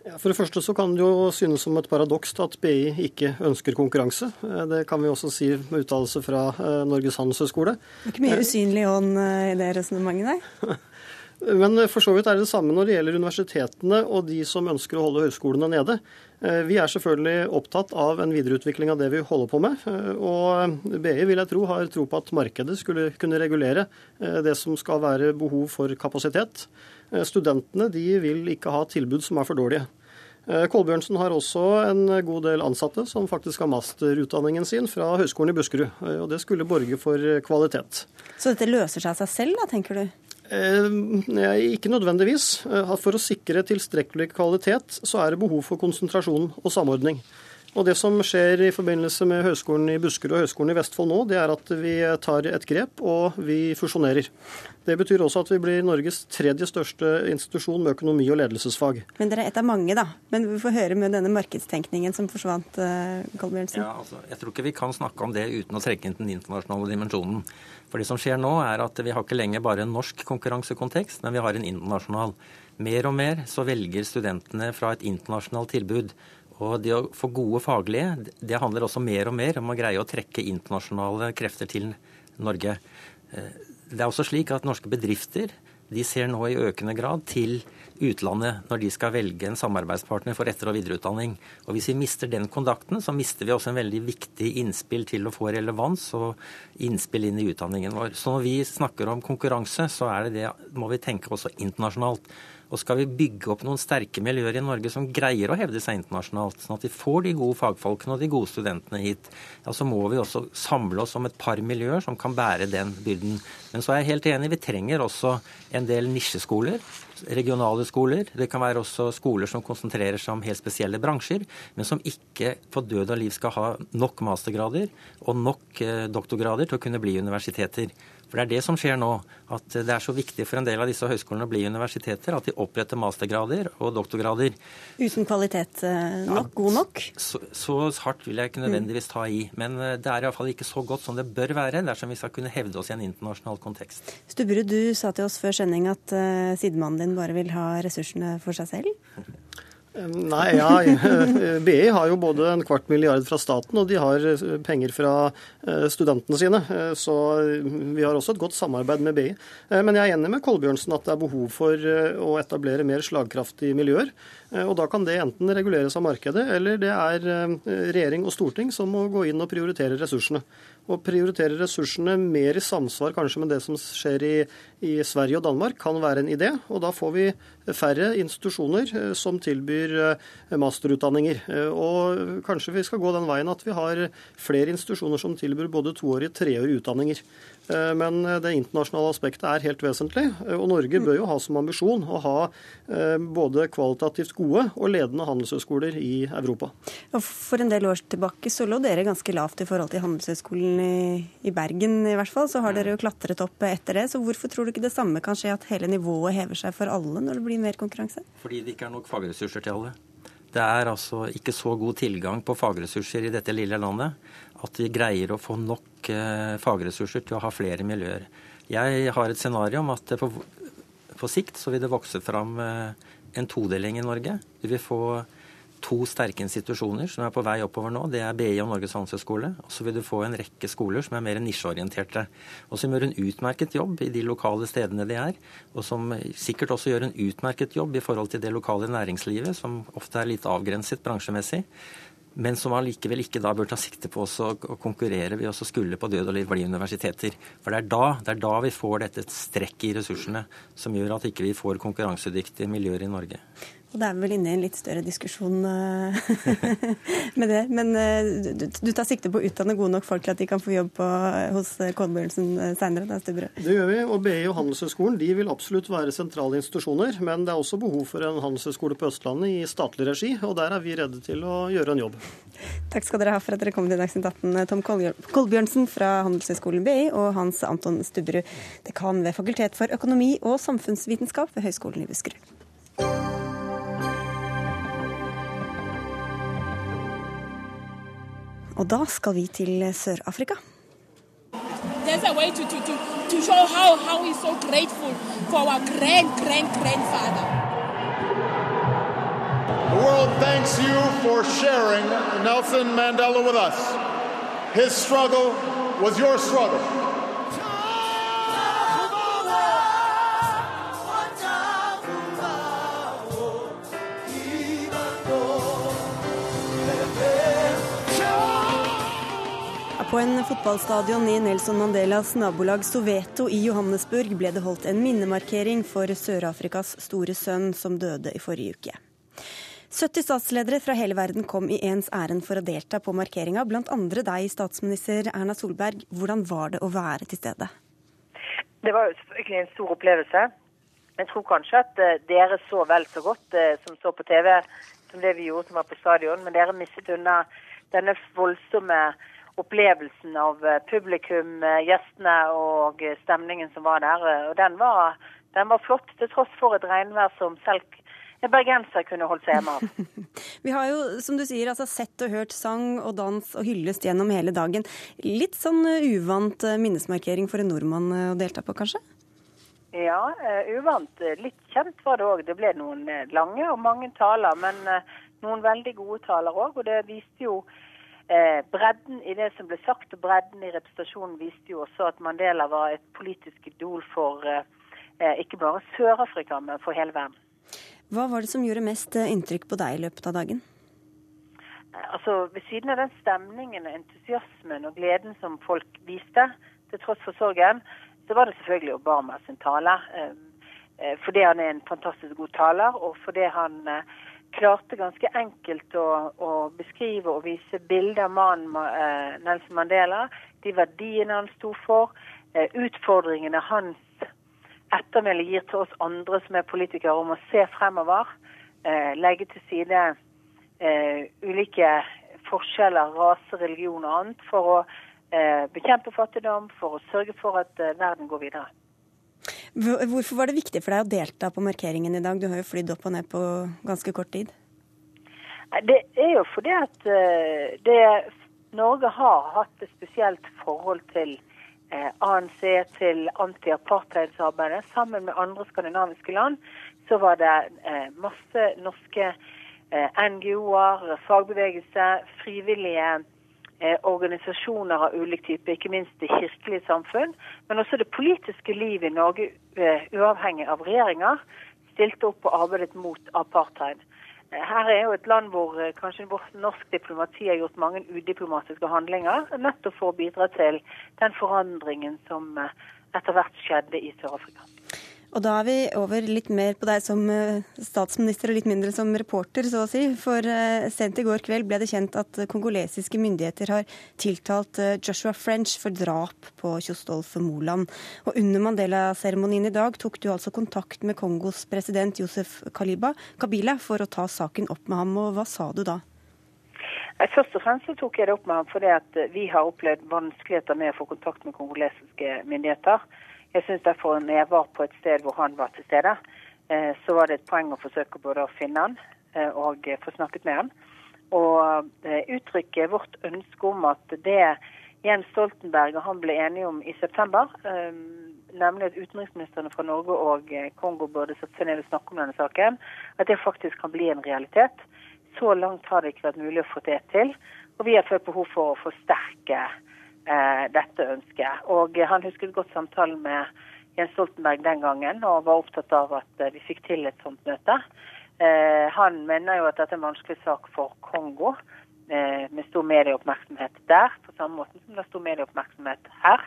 Ja, for det første så kan det jo synes som et paradoks at BI ikke ønsker konkurranse. Eh, Det kan vi også si med uttalelse fra eh, Norges handelshøyskole. Det er ikke mye usynlig ånd eh, i det resonnementet der? (laughs) Men for så vidt er det det samme når det gjelder universitetene og de som ønsker å holde høyskolene nede. Vi er selvfølgelig opptatt av en videreutvikling av det vi holder på med. Og BI vil jeg tro har tro på at markedet skulle kunne regulere det som skal være behov for kapasitet. Eh, Studentene de vil ikke ha tilbud som er for dårlige. Eh, Kolbjørnsen har også en god del ansatte som faktisk har masterutdanningen sin fra Høgskolen i Buskerud. eh, Og det skulle borge for kvalitet. Så dette løser seg av seg selv, da, tenker du? Eh, ikke nødvendigvis. For å sikre tilstrekkelig kvalitet så er det behov for konsentrasjon og samordning. Og Det som skjer i forbindelse med Høgskolen i Buskerud og Høgskolen i Vestfold nå, det er at vi tar et grep og vi fusjonerer. Det betyr også at vi blir Norges tredje største institusjon med økonomi og ledelsesfag. Men dere er et av mange, da. Men vi får høre med denne markedstenkningen som forsvant, eh, Kolbjørnsen. Ja, altså, jeg tror ikke vi kan snakke om det uten å trekke inn den internasjonale dimensjonen. For det som skjer nå, er at vi har ikke lenger bare en norsk konkurransekontekst, men vi har en internasjonal. Mer og mer så velger studentene fra et internasjonalt tilbud. Og det å få gode faglige, det handler også mer og mer om å greie å trekke internasjonale krefter til Norge. Eh, Det er også slik at norske bedrifter de ser nå i økende grad til utlandet når de skal velge en samarbeidspartner for etter- og videreutdanning. Og Hvis vi mister den kontakten, så mister vi også en veldig viktig innspill til å få relevans og innspill inn i utdanningen vår. Så når vi snakker om konkurranse, så er det det, må vi tenke også internasjonalt. Og skal vi bygge opp noen sterke miljøer i Norge som greier å hevde seg internasjonalt, sånn at vi får de gode fagfolkene og de gode studentene hit, ja, så må vi også samle oss om et par miljøer som kan bære den byrden. Men så er jeg helt enig, vi trenger også en del nisjeskoler regionale skoler. Det kan være også skoler som konsentrerer seg om helt spesielle bransjer, men som ikke på død og liv skal ha nok mastergrader og nok eh, doktorgrader til å kunne bli universiteter. For det er det som skjer nå. At det er så viktig for en del av disse høyskolene å bli universiteter at de oppretter mastergrader og doktorgrader. Uten kvalitet eh, nok? Ja, god nok? Så, så, hardt vil jeg ikke nødvendigvis ta i. Men eh, det er iallfall ikke så godt som det bør være dersom vi skal kunne hevde oss i en internasjonal kontekst. Stubberud, du sa til oss før sending at uh, sidemannen din bare vil ha ressursene for seg selv? (laughs) Nei, ja, (laughs) BI har jo både en kvart milliard fra staten, og de har penger fra eh, studentene sine. Eh, så vi har også et godt samarbeid med BI. Eh, men jeg er enig med Kolbjørnsen at det er behov for å etablere mer slagkraftige miljøer. Og da kan det enten reguleres av markedet, eller det er regjering og storting som må gå inn og prioritere ressursene å prioritere ressursene mer i samsvar kanskje med det som skjer i, i, Sverige og Danmark, kan være en idé. Og da får vi færre institusjoner eh, som tilbyr eh, masterutdanninger. Eh, og kanskje vi skal gå den veien at vi har flere institusjoner som tilbyr både toårige og treårige utdanninger. Eh, men eh, det internasjonale aspektet er helt vesentlig. Eh, og Norge bør jo ha som ambisjon å ha både kvalitativt gode og ledende handelshøyskoler i Europa. For en del år tilbake så lå dere ganske lavt i forhold til Handelshøyskolen i Bergen i hvert fall. Så har dere jo klatret opp etter det. Så hvorfor tror du ikke det samme kan skje, at hele nivået hever seg for alle når det blir mer konkurranse? Fordi det ikke er nok fagressurser til alle. Det er altså ikke så god tilgang på fagressurser i dette lille landet at vi greier å få nok eh, fagressurser til å ha flere miljøer. Jeg har et scenario om at på, på sikt så vil det vokse fram eh, en todeling i Norge. Du vil få to sterke institusjoner som er på vei oppover nå. Det er BI og Norges handelshøyskole. Og så vil du få en rekke skoler som er mer nisjeorienterte. Og som gjør en utmerket jobb i de lokale stedene de er. Og som sikkert også gjør en utmerket jobb i forhold til det lokale næringslivet, som ofte er litt avgrenset bransjemessig men som allikevel ikke da bør ta sikte på å konkurrere ved å skulle på død og liv bli universiteter. For det er, da, det er da vi får dette strekk i ressursene som gjør at ikke vi får konkurransedyktige miljøer i Norge. Og det er vel inne i en litt større diskusjon eh, (laughs) med det. Men eh, du, du, tar sikte på å utdanne gode nok folk til at de kan få jobb på, hos eh, Kolbjørnsen seinere? Det gjør vi. Og BI og Handelshøyskolen de vil absolutt være sentrale institusjoner. Men det er også behov for en handelshøyskole på Østlandet i statlig regi, og der er vi redde til å gjøre en jobb. Takk skal dere ha for at dere kom til Dagsnytt 18, Tom Kolbjørnsen fra Handelshøyskolen BI og Hans Anton Stubberud, dekan ved Fakultet for økonomi og samfunnsvitenskap ved Høgskolen i Buskerud. Og da skal vi til Sør-Afrika. There's a way to, to, to, to show how, how we're so for our grand, grand, grandfather. The world thanks you for sharing Nelson Mandela with us. His struggle was your struggle. På en fotballstadion i Nelson Mandelas nabolag Soveto i Johannesburg ble det holdt en minnemarkering for Sør-Afrikas store sønn som døde i forrige uke. 70 statsledere fra hele verden kom i ens ærend for å delta på markeringa, blant andre deg, statsminister Erna Solberg. Hvordan var det å være til stede? Det var jo selvfølgelig en stor opplevelse. Jeg tror kanskje at eh, dere så vel så godt eh, som så på TV som det vi gjorde som var på stadion, men dere mistet unna denne voldsomme opplevelsen av eh, publikum, eh, gjestene og eh, stemningen som var der. Og den var, den var flott, til tross for et regnvær som selv en bergenser kunne holdt seg hjemme av. (laughs) Vi har jo, som du sier, altså sett og hørt sang og dans og hyllest gjennom hele dagen. Litt sånn uvant minnesmarkering for en nordmann å delta på, kanskje? Ja, uvant. Litt kjent var det òg. Det ble noen lange og mange taler, men noen veldig gode taler òg. Og det viste jo Eh, bredden i det som ble sagt, og bredden i representasjonen viste jo også at Mandela var et politisk idol for eh, eh, ikke bare Sør-Afrika, men for hele verden. Hva var det som gjorde mest inntrykk på deg i løpet av dagen? Altså, Ved siden av den stemningen, entusiasmen og gleden som folk viste, til tross for sorgen, så var det selvfølgelig Obama sin tale. eh, fordi han er en fantastisk god taler, og fordi han eh, klarte ganske enkelt å, å beskrive og vise bilder av mannen eh, Nelson Mandela, de verdiene han sto for, eh, utfordringene hans ettermæle gir til oss andre som er politikere, om å se fremover, eh, legge til side eh, ulike forskjeller, rase, religion og annet, for å eh, bekjempe fattigdom, for å sørge for at eh, verden går videre. Hvor- Hvorfor var det viktig for deg å delta på markeringen i dag? Du har jo flydd opp og ned på ganske kort tid. Det er jo fordi at eh, det, Norge har hatt et spesielt forhold til eh, ANC, til anti-apartheidsarbeidet. Sammen med andre skandinaviske land så var det eh, masse norske NGO-er, fagbevegelse, frivillige organisasjoner av ulik type, ikke minst det kirkelige samfunn. Men også det politiske livet i Norge, uavhengig av regjeringer, stilte opp og arbeidet mot apartheid. Eh, Her er jo et land hvor eh, kanskje norsk diplomati har gjort mange udiplomatiske handlinger, nettopp for å bidra til den forandringen som eh, etter hvert skjedde i Sør-Afrika. Og da er vi over litt mer på deg som eh, statsminister og litt mindre som reporter, så å si. For eh, sent i går kveld ble det kjent at kongolesiske myndigheter har tiltalt eh, Joshua French for drap på Kjostolf Moland. Og under Mandela-seremonien i dag tok du altså kontakt med Kongos president Josef Kaliba, Kabila for å ta saken opp med ham. Og hva sa du da? Først og fremst tok jeg det opp med ham fordi vi har opplevd vanskeligheter med å få kontakt med kongolesiske myndigheter. Jeg syns derfor når jeg var på et sted hvor han var til stede, eh, så var det et poeng å forsøke både å finne han eh, og eh, få snakket med han. Og uttrykket uttrykke vårt ønske om at det Jens Stoltenberg og han ble enige om i september, nemlig at utenriksministrene fra Norge og Kongo burde sette seg ned og snakke om denne saken, at det faktisk kan bli en realitet. Så langt har det ikke vært mulig å få det til. Og vi har følt behov for å forsterke eh, dette ønsket. Og eh, han husket godt samtalen med Jens Stoltenberg den gangen, og var opptatt av at eh, vi fikk til et sånt møte. Eh, han mener jo at dette er en vanskelig sak for Kongo, eh, med stor medieoppmerksomhet der, på samme måte som det er stor medieoppmerksomhet her.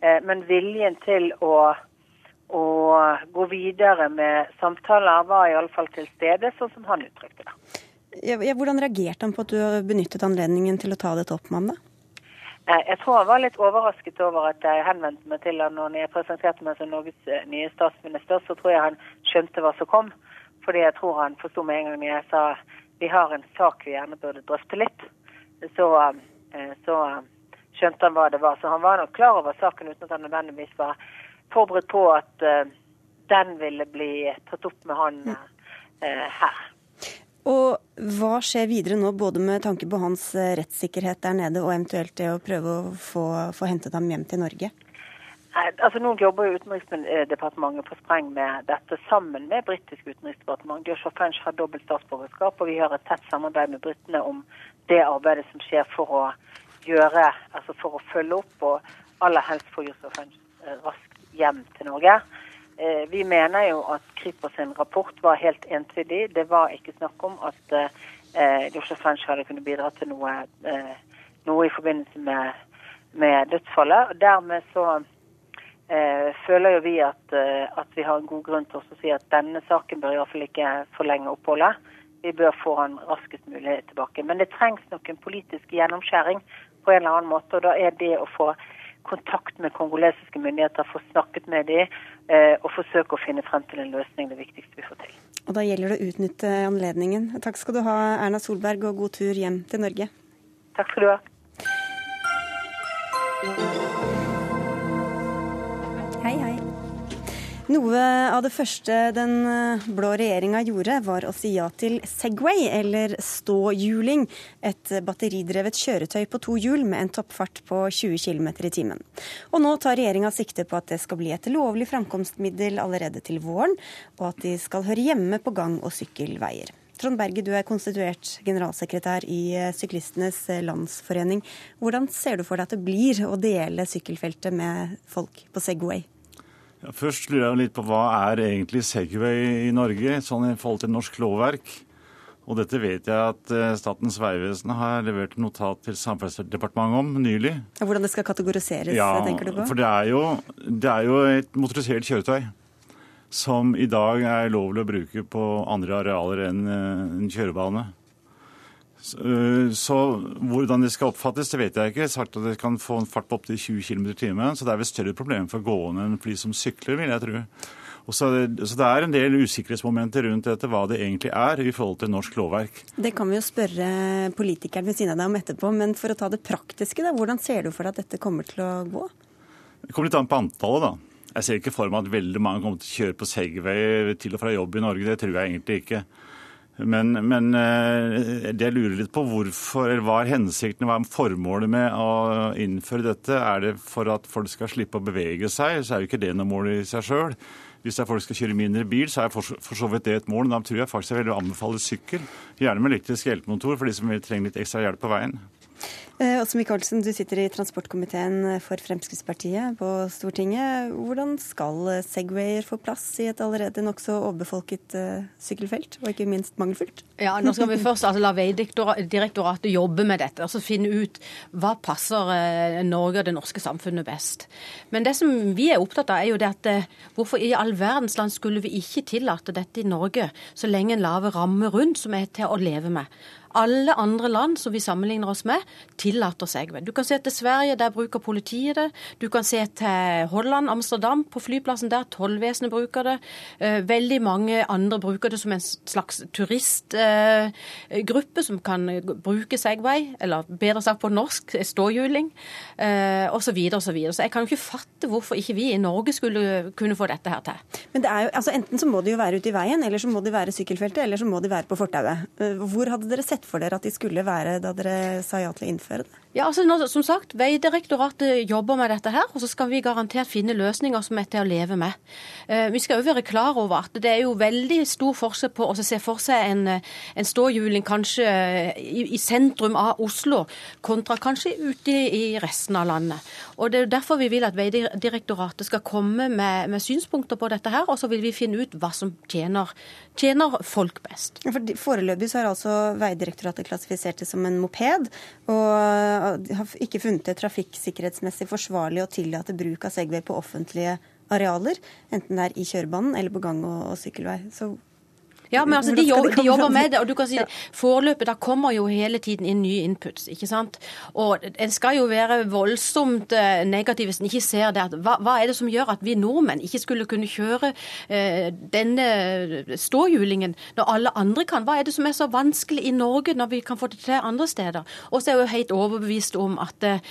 Eh, men viljen til å, å gå videre med samtaler var i alle fall til stede, sånn som han uttrykte det. Hvordan reagerte han på at du benyttet anledningen til å ta dette opp med ham? Eh, Jeg tror han var litt overrasket over at jeg henvendte meg til han når jeg presenterte meg som Norges eh, nye statsminister. Så tror jeg han skjønte hva som kom. Fordi jeg tror han forsto med en gang når jeg sa vi har en sak vi gjerne burde drøfte litt. Så, eh, så skjønte han hva det var. Så han var nok klar over saken uten at han nødvendigvis var forberedt på at den ville bli tatt opp med han eh, her. Og hva skjer videre nå, både med tanke på hans eh, rettssikkerhet der nede, og eventuelt det å prøve å få, få hentet ham hjem til Norge? Nei, Altså Nå jobber jo Utenriksdepartementet på spreng med dette sammen med britisk utenriksdepartement. Joshua French har dobbelt statsborgerskap, og vi har et tett samarbeid med britene om det arbeidet som skjer for å gjøre, altså for å følge opp, og aller helst få Joshua French eh, raskt hjem til Norge. Eh, Vi mener jo at Kripos sin rapport var helt entydig. Det var ikke snakk om at eh, Joshua French hadde kunnet bidra til noe, eh, noe i forbindelse med, med dødsfallet. Og dermed så eh, føler jo vi at, eh, at vi har en god grunn til å si at denne saken bør iallfall ikke forlenge oppholdet. Vi bør få han raskest mulig tilbake. Men det trengs nok en politisk gjennomskjæring på en eller annen måte. Og da er det å få kontakt med kongolesiske myndigheter, få snakket med dem eh, og forsøke å finne frem til en løsning det viktigste vi får til. Og da gjelder det å utnytte anledningen. Takk skal du ha, Erna Solberg, og god tur hjem til Norge. Takk skal du ha. Hei, hei. Noe av det første den eh, blå regjeringa gjorde, var å si ja til Segway, eller ståhjuling. Et batteridrevet kjøretøy på to hjul med en toppfart på 20 km i timen. Og nå tar regjeringa sikte på at det skal bli et lovlig framkomstmiddel allerede til våren, og at de skal høre hjemme på gang- og sykkelveier. Trond Berge, du er konstituert generalsekretær i eh, Syklistenes Landsforening. Hvordan ser du for deg at det blir å dele sykkelfeltet med folk på Segway? Ja, først lurer jeg litt på hva er egentlig Segway i Norge, sånn i forhold til norsk lovverk. Og dette vet jeg at eh, Statens vegvesen har levert notat til Samferdselsdepartementet om nylig. Hvordan det skal kategoriseres, Ja, tenker du på? for det er, jo, det er jo et motorisert kjøretøy som i dag er lovlig å bruke på andre arealer enn eh, en kjørebane. Så, eh, hvordan det skal oppfattes, det vet jeg ikke. Sagt at det kan få en fart på opptil 20 km i timen. Så det er vel større problem for gående enn for de som sykler, vil jeg tro. Og så, så det er en del usikkerhetsmomenter rundt dette, hva det egentlig er i forhold til norsk lovverk. Det kan vi jo spørre politikeren ved siden av deg om etterpå, men for å ta det praktiske, da, hvordan ser du for deg at dette kommer til å gå? Det kommer litt an på antallet, da. Jeg ser ikke for meg at veldig mange kommer til å kjøre på Segway til og fra jobb i Norge. Det tror jeg egentlig ikke. Men, men jeg lurer litt på hvorfor, eller hva er hensikten, hva er formålet med å innføre dette? Er det for at folk skal slippe å bevege seg, så er jo ikke det noe mål i seg sjøl. Hvis folk skal kjøre mindre bil, så er for, for så vidt det et mål. Da tror jeg faktisk jeg vil anbefale sykkel. Gjerne med elektrisk hjelpemotor for de som trenger litt ekstra hjelp på veien. Eh, Åse Michaelsen, du sitter i transportkomiteen for Fremskrittspartiet på Stortinget. Hvordan skal Segwayer få plass i et allerede nokså overbefolket uh, sykkelfelt, og ikke minst mangelfullt? Ja, Nå skal vi først altså, la Veidirektoratet jobbe med dette, altså finne ut hva passer Norge og det norske samfunnet best. Men det som vi er opptatt av, er jo det at hvorfor i all verdens land skulle vi ikke tillate dette i Norge, så lenge en lager rammer rundt som er til å leve med alle andre land som vi sammenligner oss med, tillater seg. Du kan se til Sverige, der bruker politiet det. Du kan se til Holland, Amsterdam, på flyplassen der. Tollvesenet bruker det. Eh, veldig mange andre bruker det som en slags turistgruppe som kan bruke Segway, eller bedre sagt på norsk, ståhjuling, osv. Videre, og så, så jeg kan jo ikke fatte hvorfor ikke vi i Norge skulle kunne få dette her til. Men det er jo, altså Enten så må de jo være ute i veien, eller så må de være sykkelfeltet, eller så må de være på fortauet. Eh, hvor hadde dere sett for dere at de skulle være da dere sa ja til å innføre det? Ja, altså nå, som sagt, Veidirektoratet jobber med dette her, og så skal vi garantert finne løsninger som er til å leve med. Eh, vi skal jo være klar over at det er jo veldig stor forskjell på å se for seg en, en ståhjuling kanskje i, i, sentrum av Oslo, kontra kanskje ute i, resten av landet. Og Det er jo derfor vi vil at Veidirektoratet skal komme med, med synspunkter på dette her, og så vil vi finne ut hva som tjener, tjener folk best. For Foreløpig så har altså Veidirektoratet klassifisert det som en moped. og har ikke funnet det trafikksikkerhetsmessig forsvarlig å tillate bruk av Segway på offentlige arealer, enten det er i kjørebanen eller på gang- og, og sykkelvei. Så ja, men altså, de, jobber, de jobber med det. og du kan si ja. Forløpet, da kommer jo hele tiden inn nye inputs. ikke sant? Og En skal jo være voldsomt eh, negativ hvis en ikke ser det. Hva, hva, er det som gjør at vi nordmenn ikke skulle kunne kjøre eh, denne ståhjulingen når alle andre kan? Hva er det som er så vanskelig i Norge når vi kan få det til andre steder? Og så er jeg jo helt overbevist om at eh,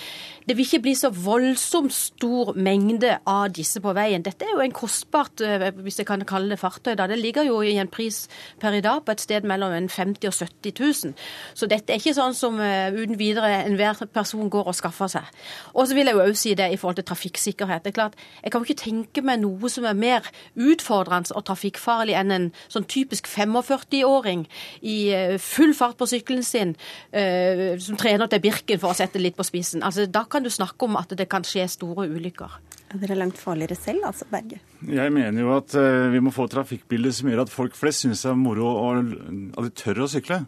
det vil ikke bli så voldsomt stor mengde av disse på veien. Dette er jo en kostbart, eh, hvis jeg kan kalle det fartøy, da. Det ligger jo i en pris per i dag på et sted mellom 50 og 70 000. Så dette er ikke sånn som uh, uten videre enhver person går og skaffer seg. Og så vil jeg jo også si det i forhold til trafikksikkerhet. Det er klart, Jeg kan jo ikke tenke meg noe som er mer utfordrende og trafikkfarlig enn en sånn typisk 45-åring i uh, full fart på sykkelen sin, uh, som trener til Birken, for å sette litt på spissen. Altså, Da kan du snakke om at det kan skje store ulykker. Er dere langt farligere selv, altså, Berge? Jeg mener jo at uh, vi må få trafikkbilder som gjør at folk flest syns det er moro og at de tør å sykle.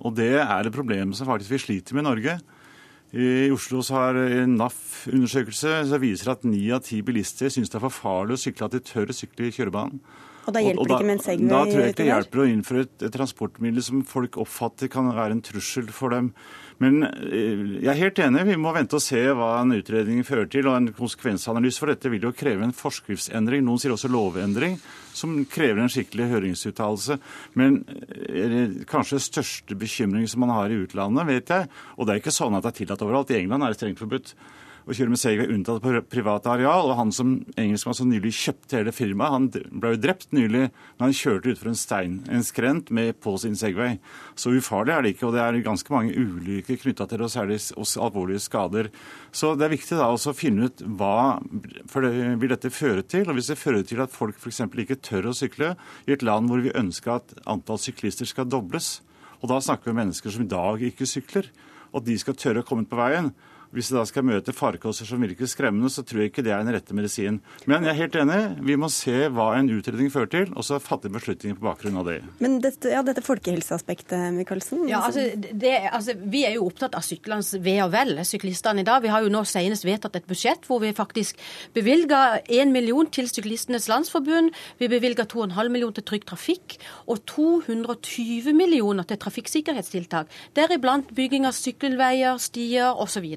Og det er et problem som faktisk vi sliter med i Norge. I Oslo så har en NAF-undersøkelse som viser at ni av ti bilister syns det er for farlig å sykle at de tør å sykle i kjørebanen. Og da hjelper det ikke med en Segway? Da tror jeg ikke det hjelper å innføre et, et transportmiddel som folk oppfatter kan være en trussel for dem. Men eh, jeg er helt enig, vi må vente og se hva en utredning fører til. Og en konsekvensanalyse for dette vil jo kreve en forskriftsendring, noen sier også lovendring, som krever en skikkelig høringsuttalelse. Men kanskje kanskje største bekymring som man har i utlandet, vet jeg, og det er ikke sånn at det er tillatt overalt. I England er det strengt forbudt å kjøre med Segway unntatt på private areal. Og han som engelskmann som nylig kjøpte hele firmaet, han ble jo drept nylig når han kjørte utfor en stein, en skrent, med på sin Segway. Så ufarlig er det ikke, og det er ganske mange ulykker knytta til det, og særlig også alvorlige skader. Så det er viktig da også å finne ut hva for det vil dette føre til. Og hvis det fører til at folk f.eks. ikke tør å sykle i et land hvor vi ønsker at antall syklister skal dobles, og da snakker vi om mennesker som i dag ikke sykler, og de skal tørre å komme ut på veien, Hvis de da skal møte farkoster som virker skremmende, så tror jeg ikke det er den rette medisin. Men jeg er helt enig. Vi må se hva en utredning fører til, og så fatte beslutninger på bakgrunn av det. Men dette, ja, dette folkehelseaspektet, Michaelsen? Ja, altså, det, altså, Vi er jo opptatt av syklernes ve og vel, syklistene i dag. Vi har jo nå senest vedtatt et budsjett hvor vi faktisk bevilga 1 million til Syklistenes Landsforbund, vi bevilga 2,5 million til Trygg Trafikk og 220 millioner til trafikksikkerhetstiltak. Deriblant bygging av sykkelveier, stier osv.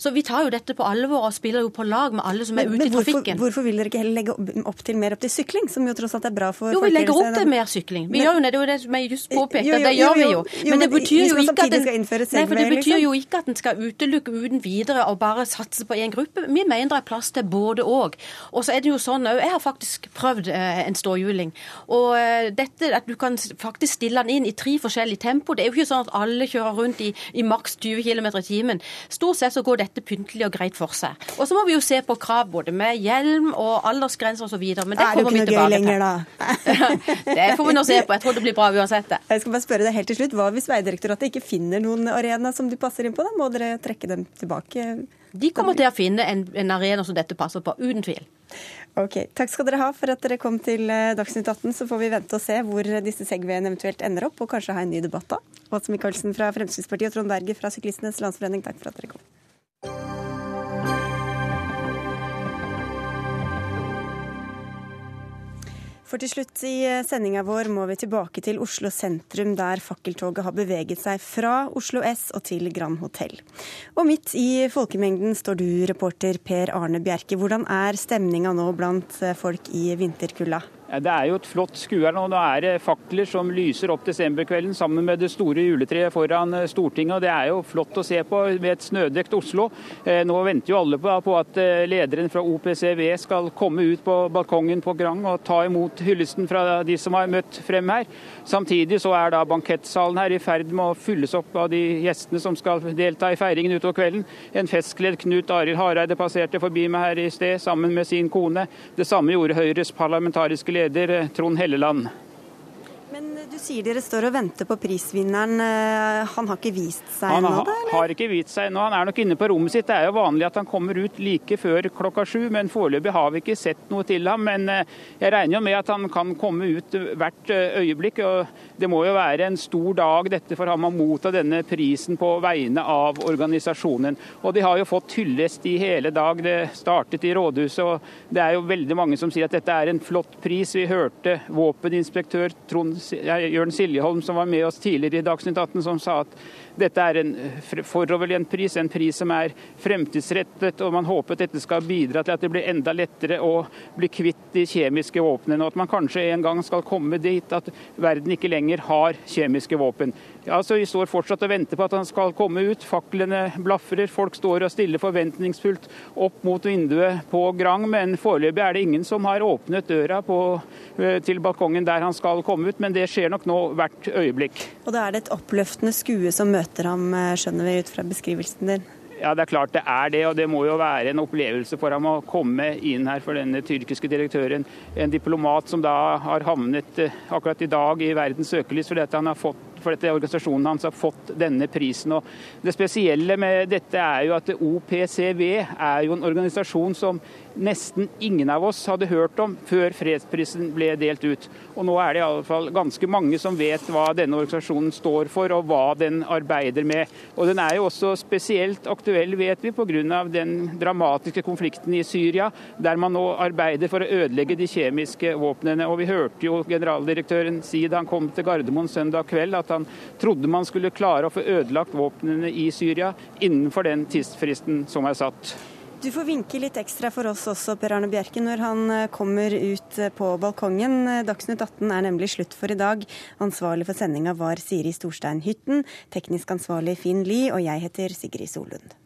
Så, vi tar jo dette på alvor og spiller jo på lag med alle som er ute i trafikken. Hvorfor, hvorfor vil dere ikke heller legge opp til mer opp til sykling, som jo tross alt er bra for Jo, vi legger opp til mer sykling. Vi men, gjør jo det, det er jo det som jeg just påpekte, det gjør vi jo. Men det betyr jo ikke at den, nei, for det betyr jo ikke at en skal utelukke uten videre og bare satse på én gruppe. Vi mener det er plass til både òg. Og så er det jo sånn jeg har faktisk prøvd eh, en ståhjuling. Og eh, dette at du kan faktisk stille den inn i tre forskjellige tempo, det er jo ikke sånn at alle kjører rundt i, i maks 20 km i timen. Stort sett så går dette pyntelig og greit for seg. Og så må vi jo se på krav både med hjelm og aldersgrenser osv. Men det kommer vi tilbake lenger, til. (laughs) det får vi nå se på. Jeg tror det blir bra uansett. Jeg skal bare spørre deg helt til slutt. Hva hvis Veidirektoratet ikke finner noen arena som de passer inn på? Da må dere trekke dem tilbake? De kommer til å finne en, en arena som dette passer på, uten tvil. Ok, Takk skal dere ha for at dere kom til eh, Dagsnytt 18. Så får vi vente og se hvor disse Segwayene eventuelt ender opp, og kanskje ha en ny debatt da. Åse Michaelsen fra Fremskrittspartiet og Trond Berger fra Syklistenes Landsforening, takk for at dere kom. For til slutt i eh, sendinga vår må vi tilbake til Oslo sentrum, der fakkeltoget har beveget seg fra Oslo S og til Grand Hotell. Og midt i folkemengden står du, reporter Per Arne Bjerke. Hvordan er stemninga nå blant eh, folk i vinterkulda? Det er jo et flott skue nå. Nå er det fakler som lyser opp desemberkvelden sammen med det store juletreet foran eh, Stortinget. og Det er jo flott å se på med et snødekt Oslo. Eh, nå venter jo alle på at eh, lederen fra OPCV skal komme ut på balkongen på Grang og ta imot hyllesten fra de som har møtt frem her. Samtidig så er da bankettsalen her i ferd med å fylles opp av de gjestene som skal delta i feiringen utover kvelden. En festkledd Knut Arild Hareide passerte forbi meg her i sted sammen med sin kone. Det samme gjorde Høyres parlamentariske leder leder eh, Trond Helleland. Sier dere står og venter på prisvinneren. Eh, han har ikke vist seg ennå? Han ha, har ikke vist seg ennå. Han er nok inne på rommet sitt. Det er jo vanlig at han kommer ut like før klokka sju, men foreløpig har vi ikke sett noe til ham. Men eh, jeg regner jo med at han kan komme ut hvert øyeblikk. og Det må jo være en stor dag dette for ham å motta denne prisen på vegne av organisasjonen. Og de har jo fått hyllest i hele dag. Det startet i rådhuset, og det er jo veldig mange som sier at dette er en flott pris. Vi hørte våpeninspektør Trond Jørn Siljeholm, som var med oss tidligere i Dagsnytt 18, som sa at dette er en foroverlent pris, en pris som er fremtidsrettet. og Man håper at dette skal bidra til at det blir enda lettere å bli kvitt de kjemiske våpnene. Og at man kanskje en gang skal komme dit at verden ikke lenger har kjemiske våpen. Ja, så Vi står fortsatt og venter på at han skal komme ut. Faklene blafrer, folk står og stiller forventningsfullt opp mot vinduet på Grang. Men foreløpig er det ingen som har åpnet døra på, eh, til balkongen der han skal komme ut. Men det skjer nok nå hvert øyeblikk. Og da er det et oppløftende skue som møter ham, eh, skjønner vi ut fra beskrivelsen din? Ja, det er klart det er det, og det må jo være en opplevelse for ham å komme inn her for denne tyrkiske direktøren. En diplomat som da har havnet eh, akkurat i dag i verdens søkelys fordi han har fått for dette organisasjonen hans har fått denne prisen. Og det spesielle med dette er jo at OPCV er jo en organisasjon som nesten ingen av oss hadde hørt om før fredsprisen ble delt ut. Og nå er det i alle fall ganske mange som vet hva denne organisasjonen står for og hva den arbeider med. Og den er jo også spesielt aktuell, vet vi, pga. den dramatiske konflikten i Syria, der man nå arbeider for å ødelegge de kjemiske våpnene. Og vi hørte jo generaldirektøren si da han kom til Gardermoen søndag kveld at han trodde man skulle klare å få ødelagt våpnene i Syria innenfor den tidsfristen som er satt. Du får vinke litt ekstra for oss også, Per Arne Bjerke, når han eh, kommer ut eh, på balkongen. Eh, Dagsnytt 18 er nemlig slutt for i dag. Ansvarlig for sendinga var Siri Storstein Hytten, teknisk ansvarlig Finn Lie, og jeg heter Sigrid Solund.